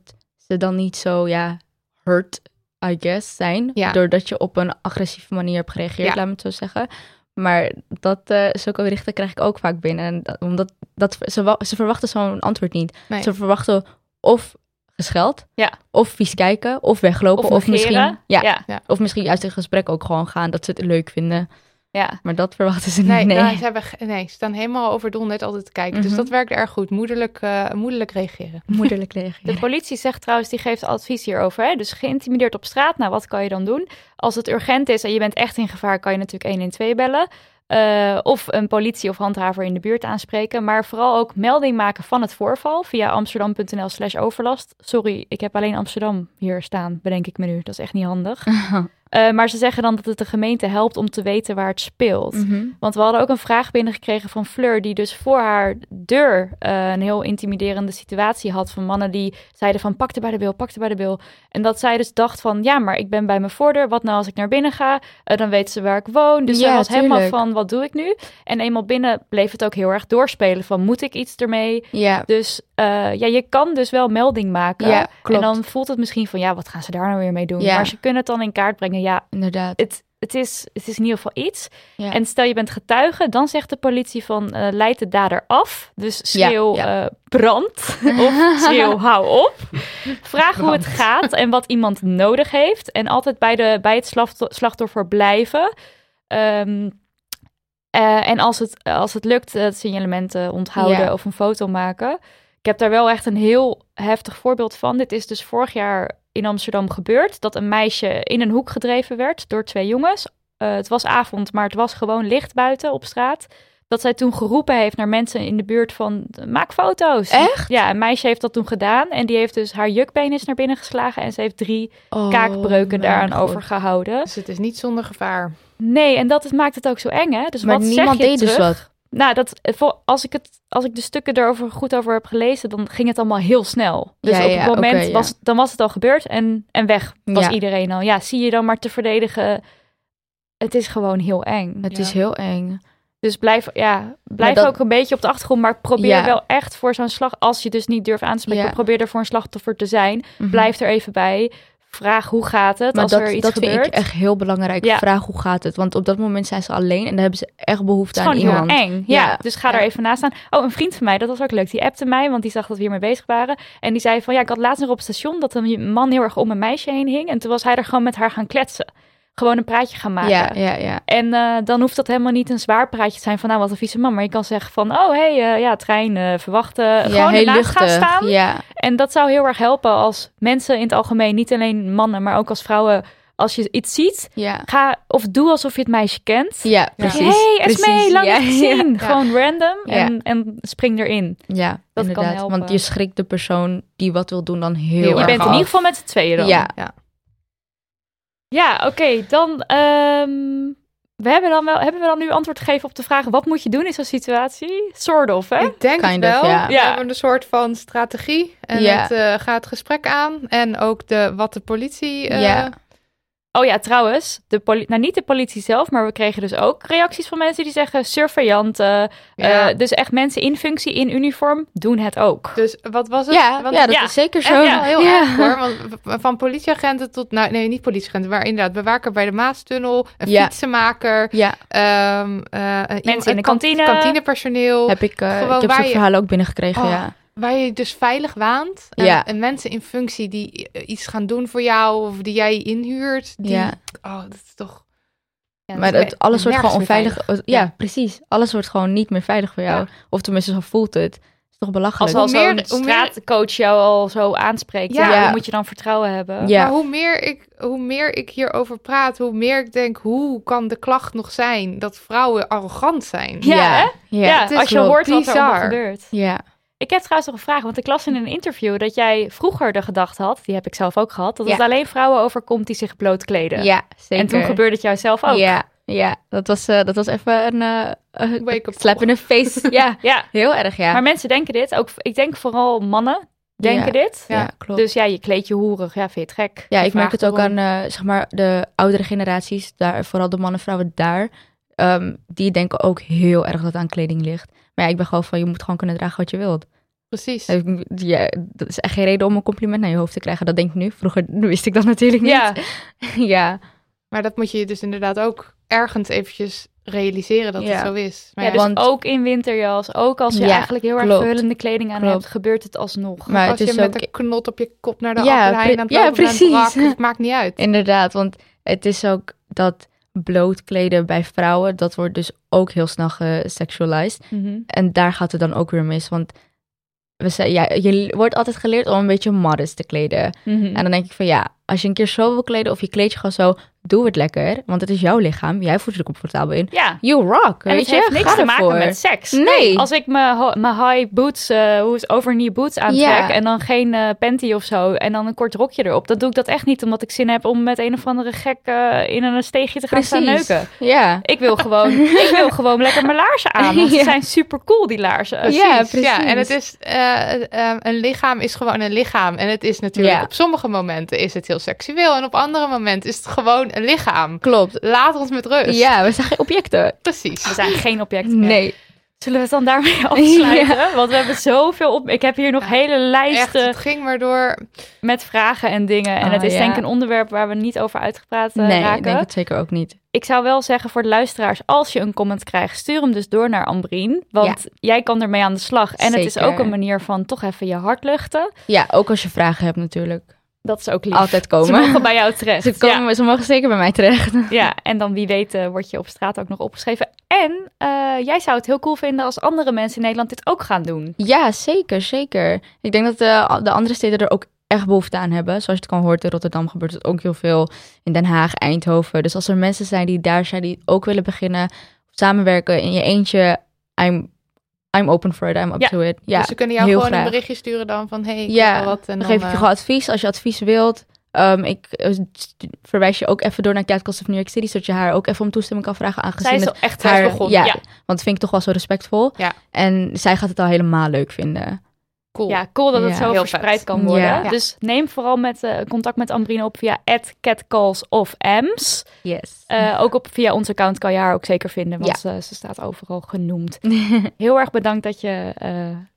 ze dan niet zo, ja, hurt, I guess, zijn. Ja. Doordat je op een agressieve manier hebt gereageerd, Ja. laat me het zo zeggen. Maar dat, eh zulke berichten krijg ik ook vaak binnen. En dat, omdat dat, ze, ze verwachten zo'n antwoord niet. Nee. Ze verwachten of gescheld, Ja. of vies kijken, of weglopen, Of of, misschien, Ja. Ja. of misschien juist in gesprek ook gewoon gaan, dat ze het leuk vinden. Ja. Maar dat verwachten ze Nee, niet. Nee. nou, ze, hebben, nee, ze staan helemaal overdonderd altijd te kijken. Dus Mhm. dat werkt erg goed. Moederlijk, eh, moederlijk reageren. Moederlijk [laughs] reageren. De politie zegt trouwens, die geeft advies hierover. Hè? Dus geïntimideerd op straat, nou wat kan je dan doen? Als het urgent is en je bent echt in gevaar, kan je natuurlijk 112 bellen. Eh, of een politie of handhaver in de buurt aanspreken. Maar vooral ook melding maken van het voorval via amsterdam.nl slash overlast. Sorry, ik heb alleen Amsterdam hier staan, bedenk ik me nu. Dat is echt niet handig. [laughs] Eh, maar ze zeggen dan dat het de gemeente helpt om te weten waar het speelt. Mhm. Want we hadden ook een vraag binnengekregen van Fleur, die dus voor haar deur eh, een heel intimiderende situatie had van mannen die zeiden van pak er bij de bil, pak er bij de bil. En dat zij dus dacht van ja, maar ik ben bij mijn voordeur, wat nou als ik naar binnen ga? Eh, dan weten ze waar ik woon. Dus zij Ja, was helemaal van wat doe ik nu? En eenmaal binnen bleef het ook heel erg doorspelen van moet ik iets ermee? Ja, Dus eh, ja, je kan dus wel melding maken. Ja, En dan voelt het misschien van ja, wat gaan ze daar nou weer mee doen? Ja. Maar ze kunnen het dan in kaart brengen. Ja, inderdaad. het, het, is, het is in ieder geval iets. Ja. En stel je bent getuige, dan zegt de politie van eh leid de dader af. Dus schreeuw Ja, eh, brand [laughs] of schreeuw hou op. Vraag hoe het gaat en wat iemand nodig heeft. En altijd bij, de, bij het slacht- slachtoffer blijven. Ehm, eh, en als het, als het lukt, het signalement onthouden of een foto maken. Ik heb daar wel echt een heel heftig voorbeeld van. Dit is dus vorig jaar in Amsterdam gebeurd. Dat een meisje in een hoek gedreven werd door twee jongens. Eh, het was avond, maar het was gewoon licht buiten op straat. Dat zij toen geroepen heeft naar mensen in de buurt van maak foto's. Echt? Ja, een meisje heeft dat toen gedaan. En die heeft dus haar jukbeen is naar binnen geslagen. En ze heeft drie Oh, kaakbreuken daaraan God. overgehouden. Dus het is niet zonder gevaar. Nee, en dat maakt het ook zo eng, hè? Dus Maar wat zeg niemand je deed dus terug? wat. Nou, dat, voor- als, ik het, als ik de stukken erover goed over heb gelezen, dan ging het allemaal heel snel. Dus Ja, op ja, het moment was, dan was het al gebeurd en, en weg was Ja. iedereen al. Ja, zie je dan maar te verdedigen. Het is gewoon heel eng. Het is heel eng. Dus blijf, ja, blijf dat- ook een beetje op de achtergrond, maar probeer Ja. wel echt voor zo'n slag, als je dus niet durft aan te spreken, Ja. probeer er voor een slachtoffer te zijn. Mhm. Blijf er even bij. Vraag hoe gaat het Maar als dat, er iets dat gebeurt. vind ik echt heel belangrijk. Ja. Vraag hoe gaat het? Want op dat moment zijn ze alleen en dan hebben ze echt behoefte aan gewoon iemand. heel eng. Ja, Ja. dus ga Ja. even naast staan. Oh, een vriend van mij, dat was ook leuk. Die appte mij, want die zag dat we hiermee bezig waren. En die zei van, ja, ik had laatst nog op het station dat een man heel erg om een meisje heen hing. En toen was hij er gewoon met haar gaan kletsen. Gewoon een praatje gaan maken. Ja, ja, ja. En eh, dan hoeft dat helemaal niet een zwaar praatje te zijn van, nou, wat een vieze man. Maar je kan zeggen van, oh, hé, hey, eh, ja, trein, eh, verwachten. ja, gewoon heel ernaast gaan luchtig. staan. Ja, En dat zou heel erg helpen als mensen in het algemeen, niet alleen mannen, maar ook als vrouwen, als je iets ziet, ja. ga of doe alsof je het meisje kent. Ja, precies. Hey, Esmee, lang ja, niet gezien. Ja, Gewoon random en, en spring erin. ja Dat kan inderdaad. helpen. Want je schrikt de persoon die wat wil doen dan heel, Heel Je erg bent in ieder geval met z'n tweeën dan. Ja. Ja. Oké. dan ehm, we hebben, dan wel, hebben we dan nu antwoord gegeven op de vraag... wat moet je doen in zo'n situatie? Soort of, hè? Ik denk Kind het of, wel. ja. We hebben een soort van strategie. En het eh, gaat het gesprek aan. En ook de, wat de politie... eh, Ja. Oh ja, trouwens, de nou, niet de politie zelf... maar we kregen dus ook reacties van mensen die zeggen... surveillanten, Ja. eh, dus echt mensen in functie, in uniform... doen het ook. Dus wat was het? Ja, Want ja, dat ja. is zeker zo. wel heel ja. erg hoor. Want van politieagenten tot... Nou, nee, niet politieagenten. Maar inderdaad, bewaker bij de Maastunnel. Een Ja. fietsenmaker. Ja, ehm, eh, iemand- in de kantine. Kantinepersoneel. heb ik, Gewoon ik heb zo'n verhalen ook binnengekregen, Oh, ja. Waar je dus veilig waant. En, Ja. en mensen in functie die eh, iets gaan doen voor jou. Of die jij inhuurt. Die, Ja. Oh, dat is toch... Maar is het, alles wordt gewoon onveilig. Ja, Ja. precies. Alles wordt gewoon niet meer veilig voor jou. Ja. Of tenminste, zo voelt het. is toch belachelijk. Als al zo'n hoe meer- straatcoach jou al zo aanspreekt... Ja. Ja, dan moet je dan vertrouwen hebben. Ja. Maar hoe meer, ik, hoe meer ik hierover praat, hoe meer ik denk, hoe kan de klacht nog zijn dat vrouwen arrogant zijn? Ja, hè? Ja, Ja, het is als je hoort wat er gebeurt. ja. Ik heb trouwens nog een vraag, want ik las in een interview dat jij vroeger de gedachte had, die heb ik zelf ook gehad, dat het alleen vrouwen overkomt die zich blootkleden. ja zeker. en toen gebeurde het jou zelf ook. Ja, ja. Dat, was, eh, dat was even een eh, eh, Wake-up slap in de face. [laughs] ja, Ja, heel erg, ja. maar mensen denken dit, ook ik denk vooral mannen denken Ja. dit. ja, klopt. Dus ja, je kleed je hoerig, ja, vind je het gek? Ja, ik merk het ook aan eh, zeg maar de oudere generaties, daar, vooral de mannen en vrouwen daar. ehm, die denken ook heel erg dat het aan kleding ligt. Maar ja, ik ben gewoon van, je moet gewoon kunnen dragen wat je wilt. Precies. Ja, dat is echt geen reden om een compliment naar je hoofd te krijgen. Dat denk ik nu. Vroeger [laughs] wist ik dat natuurlijk niet. Ja, [laughs] ja. Maar dat moet je dus inderdaad ook ergens eventjes realiseren dat Ja. het zo is. Maar ja, ja, dus want- ook in winterjas, ook als je Ja, eigenlijk heel erg klopt. verhullende kleding aan Klopt. hebt, gebeurt het alsnog. Maar als het je met ook een knot op je kop naar de Ja, Albert Heijn pre- aan het ja, precies. brak, het maakt niet uit. [laughs] Inderdaad, want het is ook dat bloot kleden bij vrouwen, dat wordt dus ook heel snel gesexualized. Mhm. En daar gaat het dan ook weer mis, want we zei, ja, je wordt altijd geleerd om een beetje modest te kleden. Mhm. En dan denk ik van ja, als je een keer zo wil kleden of je kleed je gewoon zo, doe het lekker, want het is jouw lichaam. Jij voelt je er comfortabel in. Ja. You rock, En weet het je? heeft niks Ga te maken ervoor. met seks. Nee. Als ik mijn high boots, eh hoe is overknee boots aantrek Ja. en dan geen eh, panty of zo en dan een kort rokje erop, dan doe ik dat echt niet omdat ik zin heb om met een of andere gek eh, in een steegje te gaan staan Precies. neuken. Ja. Ik wil gewoon, [laughs] ik wil gewoon lekker mijn laarzen aan, want ze zijn super cool die laarzen. Ja, precies. Ja, en het is, een lichaam is gewoon een lichaam. En het is natuurlijk, Ja. op sommige momenten is het heel seksueel. En op andere momenten is het gewoon een lichaam. Klopt. Laat ons met rust. Ja, we zijn geen objecten. Precies. We zijn geen objecten meer. Nee. Zullen we het dan daarmee afsluiten? Want we hebben zoveel op. Ik heb hier nog hele Echt, lijsten het ging maar door. met vragen en dingen. En Ah, het is ja. denk ik een onderwerp waar we niet over uitgepraat eh, nee, raken. ik denk het zeker ook niet. Ik zou wel zeggen voor de luisteraars, als je een comment krijgt, stuur hem dus door naar Ambrien. Want jij kan ermee aan de slag. En het is ook een manier van toch even je hart luchten. Ja, ook als je vragen hebt natuurlijk. Dat is ook lief. Altijd komen. Ze mogen bij jou terecht. Ze, komen, ze mogen zeker bij mij terecht. [laughs] Ja, en dan wie weet eh, word je op straat ook nog opgeschreven. En eh, jij zou het heel cool vinden als andere mensen in Nederland dit ook gaan doen. Ja, zeker, zeker. Ik denk dat de, de andere steden er ook echt behoefte aan hebben. Zoals je het kan hoort, in Rotterdam gebeurt het ook heel veel. In Den Haag, Eindhoven. Dus als er mensen zijn die daar zijn, die ook willen beginnen, samenwerken in je eentje, I'm, I'm open for it, I'm up Ja. to it. Ja, dus ze kunnen jou gewoon graag. een berichtje sturen dan van... hey, ik Ja, wat. En dan dan, geef ik je eh, gewoon advies. Als je advies wilt, Ehm, ik eh, verwijs je ook even door naar Catcalls of New York City, zodat je haar ook even om toestemming kan vragen, aangezien Zij is het echt haar, begonnen. Ja, Ja. want dat vind ik toch wel zo respectvol. Ja. En zij gaat het al helemaal leuk vinden. Cool. Ja, cool dat het Ja. zo verspreid vet. kan worden. Ja. Dus neem vooral met eh, contact met Ambrine op via catcalls of Ms. Yes. Eh, ook op, via ons account kan je haar ook zeker vinden, want eh, ze staat overal genoemd. [laughs] Heel erg bedankt dat je eh,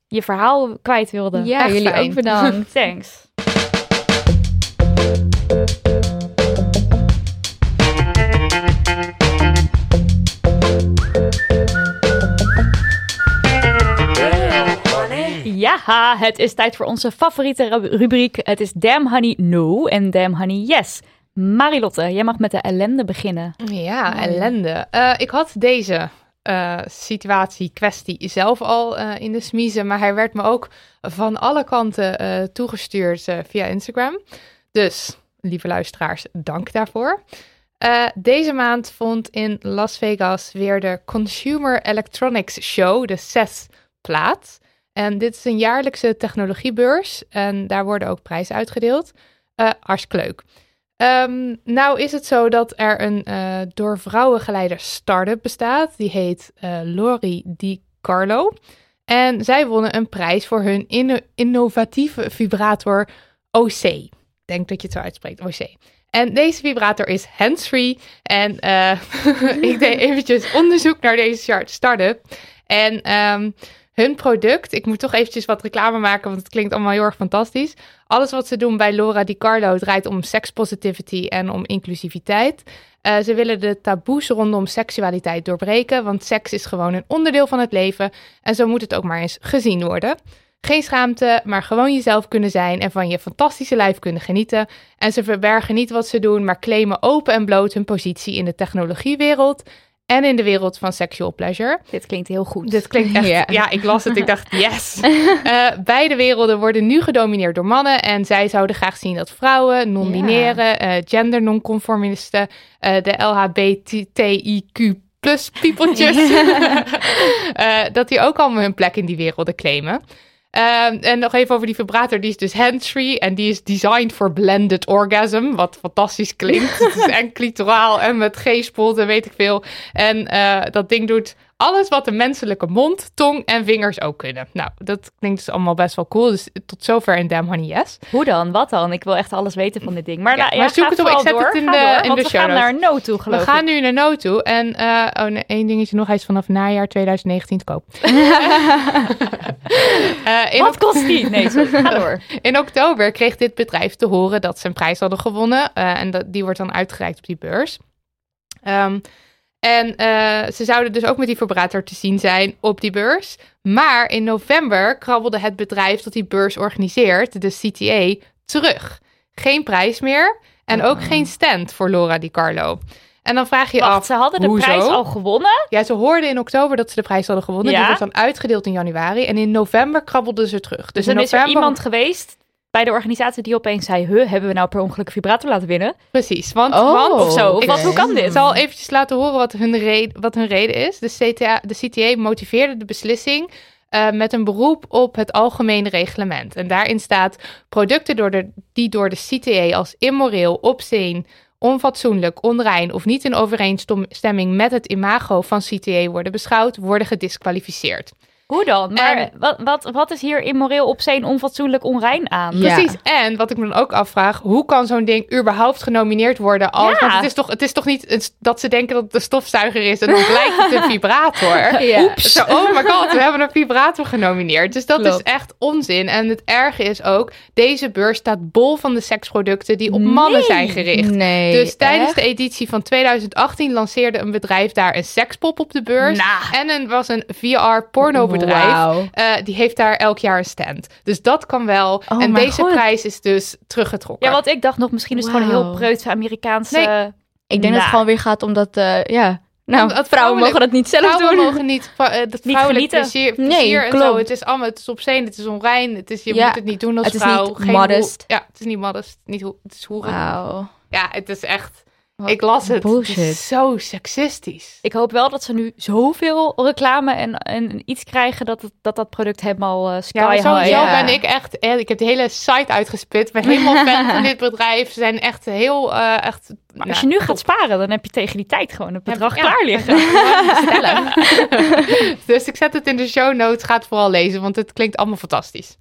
je verhaal kwijt wilde. ja, Echt jullie fijn. ook bedankt. [laughs] Thanks. Ja, het is tijd voor onze favoriete ru- rubriek. Het is Damn Honey No en Damn Honey Yes. Marilotte, jij mag met de ellende beginnen. Ja, ellende. Eh, ik had deze eh, situatie, kwestie zelf al eh, in de smiezen, maar hij werd me ook van alle kanten eh, toegestuurd eh, via Instagram. Dus, lieve luisteraars, dank daarvoor. Eh, deze maand vond in Las Vegas weer de Consumer Electronics Show, de CES, plaats. En dit is een jaarlijkse technologiebeurs en daar worden ook prijzen uitgedeeld. Eh hartstikke leuk. Ehm, nou is het zo dat er een eh, door vrouwen geleide start-up bestaat. Die heet eh, Lori Di Carlo. En zij wonnen een prijs voor hun inno- innovatieve vibrator OC. Ik denk dat je het zo uitspreekt, OC. En deze vibrator is hands-free. En [laughs] ik deed eventjes onderzoek naar deze start- start-up. En ehm, hun product, ik moet toch eventjes wat reclame maken, want het klinkt allemaal heel erg fantastisch. Alles wat ze doen bij Laura Di Carlo draait om sex positivity en om inclusiviteit. Eh, ze willen de taboes rondom seksualiteit doorbreken, want seks is gewoon een onderdeel van het leven en zo moet het ook maar eens gezien worden. Geen schaamte, maar gewoon jezelf kunnen zijn en van je fantastische lijf kunnen genieten. En ze verbergen niet wat ze doen, maar claimen open en bloot hun positie in de technologiewereld en in de wereld van sexual pleasure. Dit klinkt heel goed. Dit klinkt echt... [laughs] Ja. Ja, ik las het. Ik dacht, yes. [laughs] Eh, beide werelden worden nu gedomineerd door mannen. En zij zouden graag zien dat vrouwen, non-binaire, eh, gender-nonconformisten, eh, de LHBTIQ plus peopletjes, [laughs] dat die ook allemaal hun plek in die werelden claimen. Ehm, en nog even over die vibrator. Die is dus hands-free en die is designed for blended orgasm. Wat fantastisch klinkt. Het is [laughs] en clitoraal en met G-spot en weet ik veel. En eh, dat ding doet alles wat de menselijke mond, tong en vingers ook kunnen. Nou, dat klinkt dus allemaal best wel cool. Dus tot zover in Damn Honey Yes. Hoe dan? Wat dan? Ik wil echt alles weten van dit ding. Maar, Ja, nou, maar ja, zoek ga het op. Ik zet door. het in Ga de- door, in want de we show gaan naar. No toe, geloof We ik. gaan nu naar No toe. En eh, oh nee, één dingetje nog. Hij is vanaf najaar 2019 te koop. [laughs] Eh, in Wat kost die? Nee, sorry. Ga [laughs] door. In oktober kreeg dit bedrijf te horen dat ze een prijs hadden gewonnen. eh, en dat, die wordt dan uitgereikt op die beurs. Ehm, en eh, ze zouden dus ook met die vibrator te zien zijn op die beurs. Maar in november krabbelde het bedrijf dat die beurs organiseert, de CTA, terug. Geen prijs meer en ook geen stand voor Laura Di Carlo. En dan vraag je Wacht, af, ze hadden de hoezo? prijs al gewonnen? Ja, ze hoorden in oktober dat ze de prijs hadden gewonnen. Ja. Die wordt dan uitgedeeld in januari. En in november krabbelden ze terug. Dus, Dus in dan is er iemand geweest bij de organisatie die opeens zei... Huh, hebben we nou per ongeluk een vibrator laten winnen? Precies, want, Oh, want Of zo. Of hoe kan dit? Ik zal eventjes laten horen wat hun, reden, wat hun reden is. De, CTA, de CTA motiveerde de beslissing eh, met een beroep op het algemene reglement. En daarin staat producten door de, die door de CTA als immoreel, obscene, onfatsoenlijk, onrein of niet in overeenstemming met het imago van CTA worden beschouwd, worden gedisqualificeerd. Hoe dan? Maar En- wat, wat, wat is hier immoreel, obscene, onfatsoenlijk, onrein aan? Ja. Precies. En wat ik me dan ook afvraag, hoe kan zo'n ding überhaupt genomineerd worden? Als, Ja. Want het is, toch, het is toch niet dat ze denken dat het een stofzuiger is en dan [laughs] blijkt het een vibrator. Ja. Oeps. Zo, oh my god, we hebben een vibrator genomineerd. Dus dat Klopt. is echt onzin. En het erge is ook, deze beurs staat bol van de seksproducten die op mannen zijn gericht. Nee, Dus tijdens echt? de editie van 2018 lanceerde een bedrijf daar een sekspop op de beurs. Nou. En er was een Eh, die heeft daar elk jaar een stand. Dus dat kan wel. Oh en deze God. prijs is dus teruggetrokken. Ja, want ik dacht nog, misschien is het gewoon een heel preutse Amerikaanse... Nee. Ik denk dat het Nou. gewoon weer gaat omdat, eh, ja... Nou, Omdat vrouwen mogen dat niet zelf Vrouwen doen. mogen niet, eh, dat Niet vrouwelijk genieten. plezier, Nee, en klopt. zo. Het is allemaal, het is obscene, het is onrein. Het is, je Ja, moet het niet doen als het is vrouw. niet Geen modest. hoe- ja, het is niet modest. Niet hoe, het is hoeren. Ja, het is echt... Wat ik las het. Het bullshit. is zo seksistisch. Ik hoop wel dat ze nu zoveel reclame en, en iets krijgen dat het, dat, dat product helemaal Ja, sky high... sowieso ja. ben ik echt... eh, Ik heb de hele site uitgespit. Ben [laughs] helemaal fan van dit bedrijf. Ze zijn echt heel... eh, echt, Maar als je nu gaat sparen, dan heb je tegen die tijd gewoon het bedrag Ja, klaar liggen. [laughs] [laughs] dus ik zet het in de show notes. Ga het vooral lezen, want het klinkt allemaal fantastisch.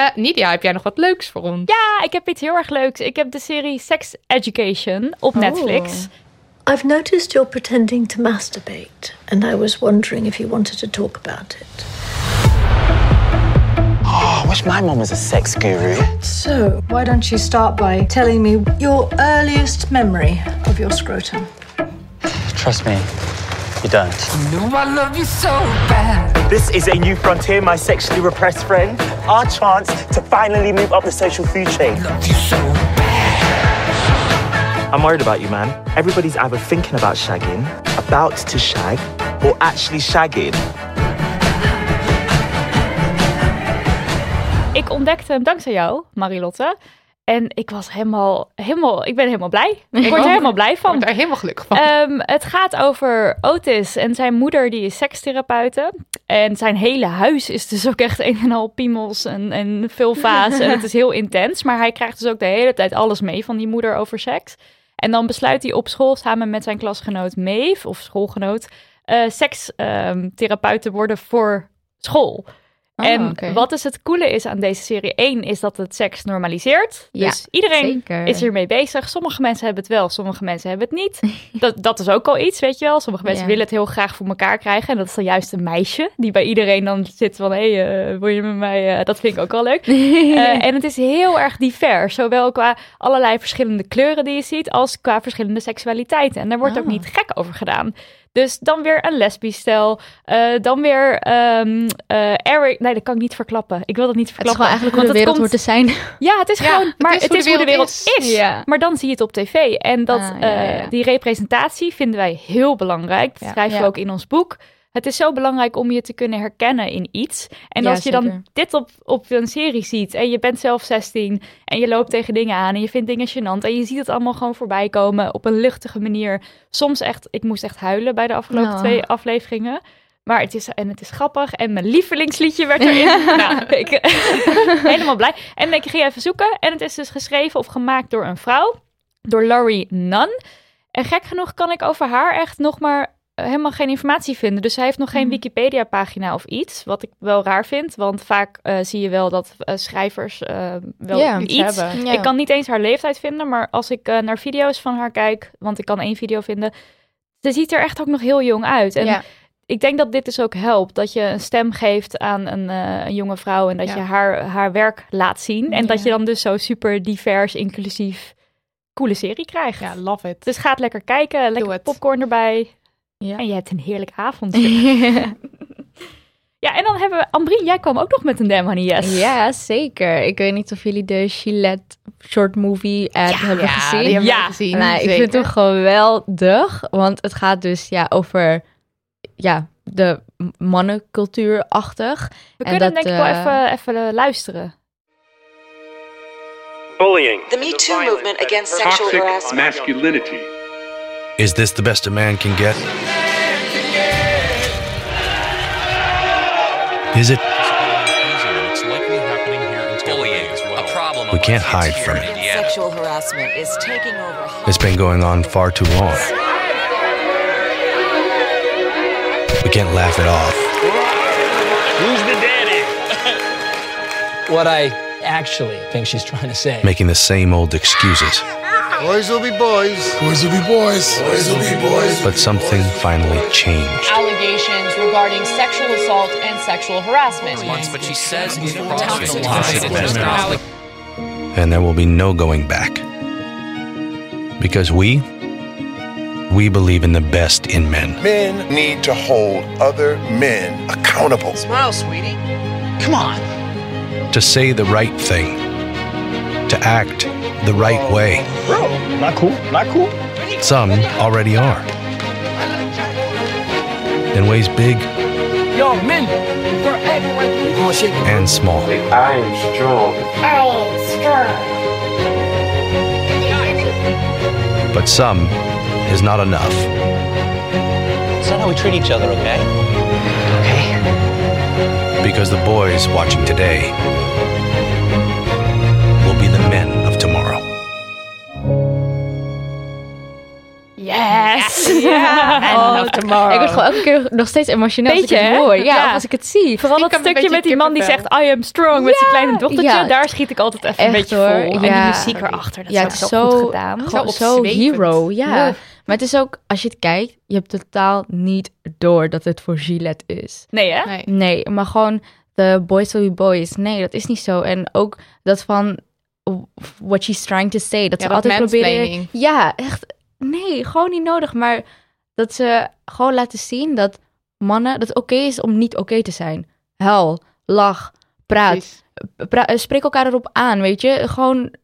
Eh Nidia, heb jij nog wat leuks voor ons? Ja, ik heb iets heel erg leuks. Ik heb de serie Sex Education op Netflix. I've noticed you're pretending to masturbate, and I was wondering if you wanted to talk about it. Oh, I wish my mom was a sex guru. So, why don't you start by telling me your earliest memory of your scrotum? Trust me, you don't. You know I love you so bad. This is a new frontier, my sexually repressed friend. Our chance to finally move up the social food chain. Love you so I'm worried about you, man. Everybody's either thinking about shagging, about to shag, or actually shagging. Ik ontdekte hem dankzij jou, Marilotte. En ik was helemaal, helemaal, ik ben helemaal blij. [laughs] Ik word er helemaal blij Ik van. word daar helemaal gelukkig van. Ehm, het gaat over Otis en zijn moeder, die is sekstherapeute. En zijn hele huis is dus ook echt een en al piemels en, en veel vaas. en het is heel [laughs] intens. Maar hij krijgt dus ook de hele tijd alles mee van die moeder over seks. En dan besluit hij op school samen met zijn klasgenoot Maeve, of schoolgenoot, eh sekstherapeut te worden voor school. Ah, en wat dus het coole is aan deze serie 1 is dat het seks normaliseert. Ja, dus iedereen zeker. is hiermee bezig. Sommige mensen hebben het wel, sommige mensen hebben het niet. [laughs] dat, dat is ook al iets, weet je wel. Sommige mensen willen het heel graag voor elkaar krijgen. En dat is dan juist een meisje die bij iedereen dan zit van... hé, hey, eh, wil je met mij... eh, dat vind ik ook wel leuk. [laughs] Eh, en het is heel erg divers. Zowel qua allerlei verschillende kleuren die je ziet... als qua verschillende seksualiteiten. En daar wordt ook Ah. niet gek over gedaan. Dus dan weer een lesbisch stel. eh, dan weer ehm, eh, Eric... Nee, dat kan ik niet verklappen. Ik wil dat niet Het is verklappen. gewoon eigenlijk hoe de want wereld komt- te zijn. ja, het is Ja, gewoon, het maar is het hoe is de hoe de wereld is. is. Ja. Maar dan zie je het op tv. En dat, Ah, ja, ja, ja. eh, die representatie vinden wij heel belangrijk. Dat Ja. schrijven we ook in ons boek. Het is zo belangrijk om je te kunnen herkennen in iets. En Ja, als je dan dit op, op een serie ziet en je bent zelf 16 en je loopt tegen dingen aan en je vindt dingen gênant en je ziet het allemaal gewoon voorbij komen op een luchtige manier. Soms echt, ik moest echt huilen bij de afgelopen twee afleveringen. Maar het is, en het is grappig. En mijn lievelingsliedje werd erin. [laughs] nou, ik, [laughs] helemaal blij. En ik ging even zoeken. En het is dus geschreven of gemaakt door een vrouw. Door Laurie Nunn. En gek genoeg kan ik over haar echt nog maar helemaal geen informatie vinden. Dus zij heeft nog geen Mhm. Wikipedia-pagina of iets. Wat ik wel raar vind. Want vaak eh, zie je wel dat eh, schrijvers eh, wel iets, iets hebben. Ik kan niet eens haar leeftijd vinden. Maar als ik naar video's van haar kijk. Want ik kan één video vinden. Ze ziet er echt ook nog heel jong uit. En ik denk dat dit dus ook helpt. Dat je een stem geeft aan een, eh, een jonge vrouw. En dat Ja. je haar, haar werk laat zien. En dat je dan dus zo super divers, inclusief, coole serie krijgt. Ja, love it. Dus ga het lekker kijken. Lekker popcorn erbij. Ja. En je hebt een heerlijke avond. [laughs] Ja, en dan hebben we... Ambrie, jij kwam ook nog met een Damn Honey Yes. Ja, zeker. Ik weet niet of jullie de Gillette short movie ad hebben ja, gezien. die hebben we ja, gezien, Nou, ik zeker. vind hem geweldig, want het gaat dus ja, over ja, de mannencultuur-achtig. We En kunnen dat, denk ik wel eh, even, even eh, luisteren. Bullying. The Me Too movement against sexual Toxic harassment. masculinity. Is this the best a man can get? Is it? We can't hide from it. Sexual harassment is taking over. It's been going on far too long. We can't laugh it off. Who's the daddy? What I actually think she's trying to say. Making the same old excuses. Boys will be boys. Boys will be boys. Boys will be boys. But something finally changed. Allegations regarding sexual assault and sexual harassment. but she says in And there will be no going back. Because we, we believe in the best in men. Men need to hold other men accountable. Smile, sweetie. Come on. To say the right thing. To act the right way. Bro, not cool. Not cool. Some already are. In ways big Yo, men, for everyone. And small. I am strong. I am strong. But some is not enough. It's not how we treat each other, okay? Because the boys watching today will be the men of tomorrow. Yes! [laughs] Ja. [laughs] Oh, Ik word gewoon elke keer nog steeds emotioneel Beetje, als ik hè? het hoor. Ja, Ja. of als ik het zie. Vooral dat een stukje met die man die zegt. I am strong met zijn kleine dochtertje. ja. Daar schiet ik altijd even een Echt, beetje hoor. vol. En die Ja. muziek erachter, dat ja, is het ook is zo zo, goed gedaan. Gewoon Zo zo hero, ja. Maar het is ook, als je het kijkt, je hebt totaal niet door dat het voor Gillette is. Nee, hè? Nee. Nee, maar gewoon de boys will be boys. Nee, dat is niet zo. En ook dat van what she's trying to say. Dat Ja, ze dat altijd proberen... Ja, echt. Nee, gewoon niet nodig. Maar dat ze gewoon laten zien dat mannen... Dat het oké is om niet oké te zijn. Huil, lach, praat. Pra- eh, spreek elkaar erop aan, weet je. Gewoon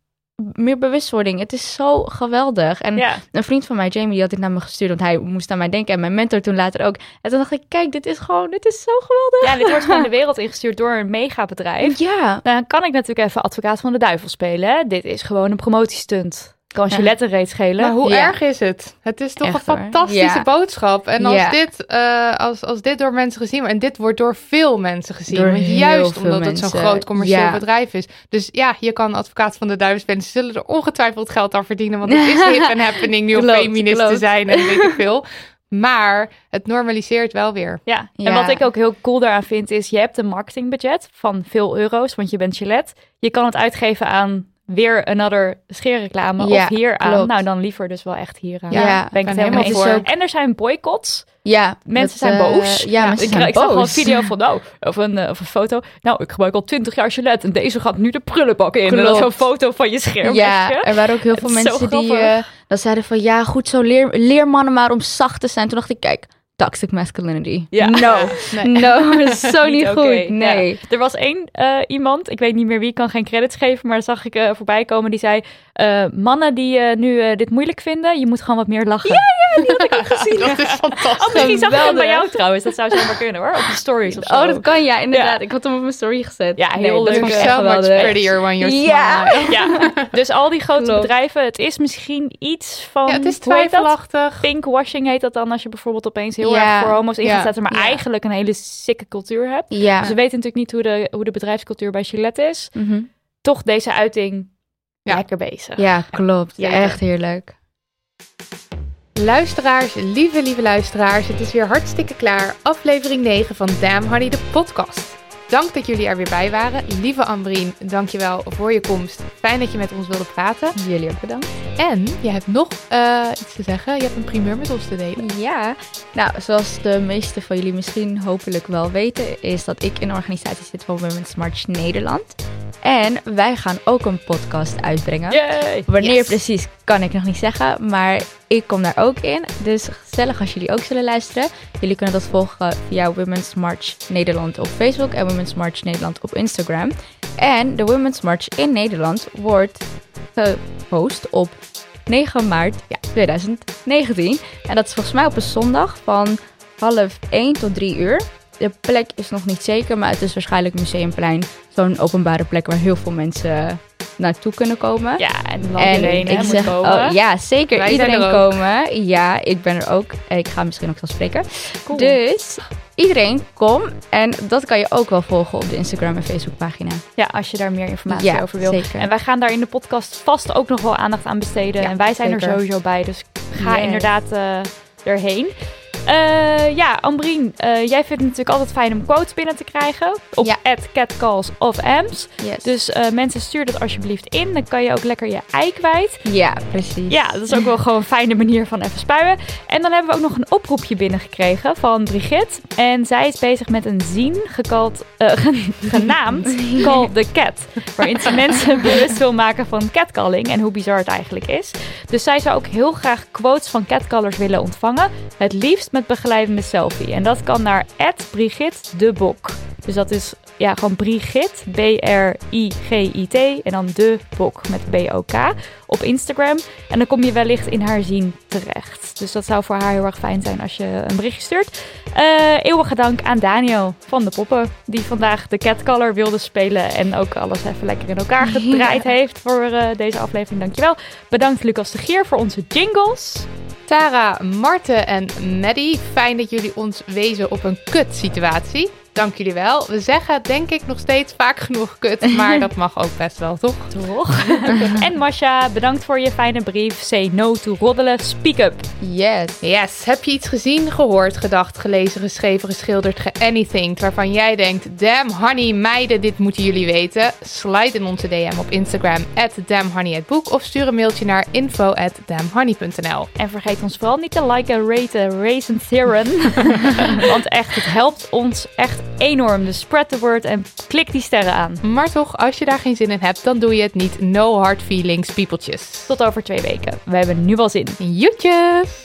meer bewustwording. Het is zo geweldig. En Ja. een vriend van mij, Jamie, die had dit naar me gestuurd, want hij moest aan mij denken. En mijn mentor toen later ook. En toen dacht ik, kijk, dit is gewoon, dit is zo geweldig. Ja, dit wordt gewoon de [laughs] wereld ingestuurd door een megabedrijf. Ja. Dan kan ik natuurlijk even advocaat van de duivel spelen. Hè? Dit is gewoon een promotiestunt. Kan Ja. Reeds schelen. Maar hoe Ja. erg is het? Het is toch Echt, een fantastische Ja. boodschap. En als, Ja. dit, eh, als, als dit door mensen gezien wordt, en dit wordt door veel mensen gezien, Door want heel juist veel omdat het zo'n groot commercieel Ja. bedrijf is. Dus ja, je kan advocaat van de duivel spelen. Ze zullen er ongetwijfeld geld aan verdienen, want het is [laughs] hip en happening nu om Klopt, feminist te zijn en weet ik [laughs] veel. Maar het normaliseert wel weer. Ja, Ja. en wat ik ook heel cool daaraan vind is, je hebt een marketingbudget van veel euro's, want je bent Gillette. Je kan het uitgeven aan weer another scheerreclame Ja, of hier aan. Nou, dan liever dus wel echt hier aan. Ja, ben ik het helemaal voor. En er zijn boycotts. Ja. Mensen dat, zijn eh, boos. Ja, mensen ik, zijn ik zag wel een boos. video van, nou, of een, eh, of een foto. Nou, ik gebruik al 20 jaar Gillette en deze gaat nu de prullenbak in. En Klopt. zo'n foto van je scherm. Ja, er waren ook heel veel mensen die eh, dan zeiden van ja, goed zo, leer, leer mannen maar om zacht te zijn. Toen dacht ik, kijk, toxic masculinity. Ja. No, [laughs] Nee. no, dat is [laughs] zo niet, goed. Nee. Ja. Er was één eh, iemand, ik weet niet meer wie, ik kan geen credits geven, maar zag ik eh, voorbij komen, die zei, eh, mannen die eh, nu eh, dit moeilijk vinden, je moet gewoon wat meer lachen. Ja, ja, die had ik ook [laughs] gezien. Dat is fantastisch. Oh, misschien zag ik hem bij jou trouwens, dat zou zomaar kunnen hoor, op de stories of zo. Oh, dat kan ja, inderdaad. Ja. Ik had hem op mijn story gezet. Ja, heel Nee, dat leuk. So echt much prettier when you're Ja. smiling. Ja, dus al die grote Klopt. bedrijven, het is misschien iets van... Ja, het is dat? twijfelachtig. Pinkwashing heet dat dan als je bijvoorbeeld opeens heel Ja. erg voor homo's in gaat zetten, maar eigenlijk een hele sikke cultuur hebt. Ja. Dus we weten natuurlijk niet hoe de, hoe de bedrijfscultuur bij Gillette is. Mhm. Toch deze uiting Ja. lekker bezig. ja, klopt. Ja, echt heerlijk. Luisteraars, lieve, lieve luisteraars, het is weer hartstikke klaar. Aflevering 9 van Damn Honey, de podcast. Dank dat jullie er weer bij waren. Lieve Ambrien, dankjewel voor je komst. Fijn dat je met ons wilde praten. Jullie ook bedankt. En je hebt nog eh, iets te zeggen. Je hebt een primeur met ons te delen. Ja, nou, zoals de meeste van jullie misschien hopelijk wel weten, is dat ik in een organisatie zit van Women's March Nederland. En wij gaan ook een podcast uitbrengen. Yay! Wanneer Yes. precies kan ik nog niet zeggen, maar ik kom daar ook in. Dus gezellig als jullie ook zullen luisteren. Jullie kunnen dat volgen via Women's March Nederland op Facebook en Women's March Nederland op Instagram. En de Women's March in Nederland wordt gehost op 9 maart ja, 2019. En dat is volgens mij op een zondag van half 1 tot 3 uur. De plek is nog niet zeker, maar het is waarschijnlijk Museumplein. Zo'n openbare plek waar heel veel mensen naartoe kunnen komen. Ja, en iedereen hè, moet komen. Oh, ja, zeker. Wij iedereen er komen. Ja, ik ben er ook. Ik ga misschien ook zelf spreken. Dus iedereen kom. En dat kan je ook wel volgen op de Instagram en Facebook pagina. Ja, als je daar meer informatie Ja, over wil. zeker. En wij gaan daar in de podcast vast ook nog wel aandacht aan besteden. Ja, en wij zijn er sowieso bij, dus ga Yes. inderdaad eh, erheen. Eh, ja, Ambrien, eh, jij vindt het natuurlijk altijd fijn om quotes binnen te krijgen. Op catcalls of ams. Yes. Dus eh, mensen, stuur dat alsjeblieft in. Dan kan je ook lekker je ei kwijt. Ja, precies. Ja, dat is ook wel [laughs] gewoon een fijne manier van even spuien. En dan hebben we ook nog een oproepje binnengekregen van Brigitte. En zij is bezig met een zine gekald, [laughs] gen- genaamd [laughs] Call the Cat. Waarin ze mensen bewust wil maken van catcalling en hoe bizar het eigenlijk is. Dus zij zou ook heel graag quotes van catcallers willen ontvangen. Het liefst met begeleidende selfie. En dat kan naar Brigitte de Bok. Dus dat is ja, gewoon Brigitte, B-R-I-G-I-T en dan de Bok met B-O-K op Instagram. En dan kom je wellicht in haar zien terecht. Dus dat zou voor haar heel erg fijn zijn als je een berichtje stuurt. Eh, eeuwige dank aan Daniel van de Poppen, die vandaag de catcaller wilde spelen en ook alles even lekker in elkaar gedraaid heeft voor eh, deze aflevering. Dankjewel. Bedankt Lucas de Gier voor onze jingles. Tara, Marten en Maddie, fijn dat jullie ons wezen op een kut situatie. Dank jullie wel. We zeggen denk ik nog steeds vaak genoeg kut, maar [laughs] dat mag ook best wel, toch? Toch? [laughs] en Masha, bedankt voor je fijne brief. Say no to roddelen. Speak up. Yes. Yes. Heb je iets gezien, gehoord, gedacht, gelezen, geschreven, geschilderd, ge-anything waarvan jij denkt, damn honey, meiden, dit moeten jullie weten? Slide in onze DM op Instagram at damnhoney@boek of stuur een mailtje naar info at damnhoney.nl. En vergeet ons vooral niet te liken, raten, raisen, theron. [laughs] Want echt, het helpt ons echt enorm. Dus spread the word en klik die sterren aan. Maar toch, als je daar geen zin in hebt, dan doe je het niet. No hard feelings, piepeltjes. Tot over twee weken. We hebben nu wel zin. Joetjes!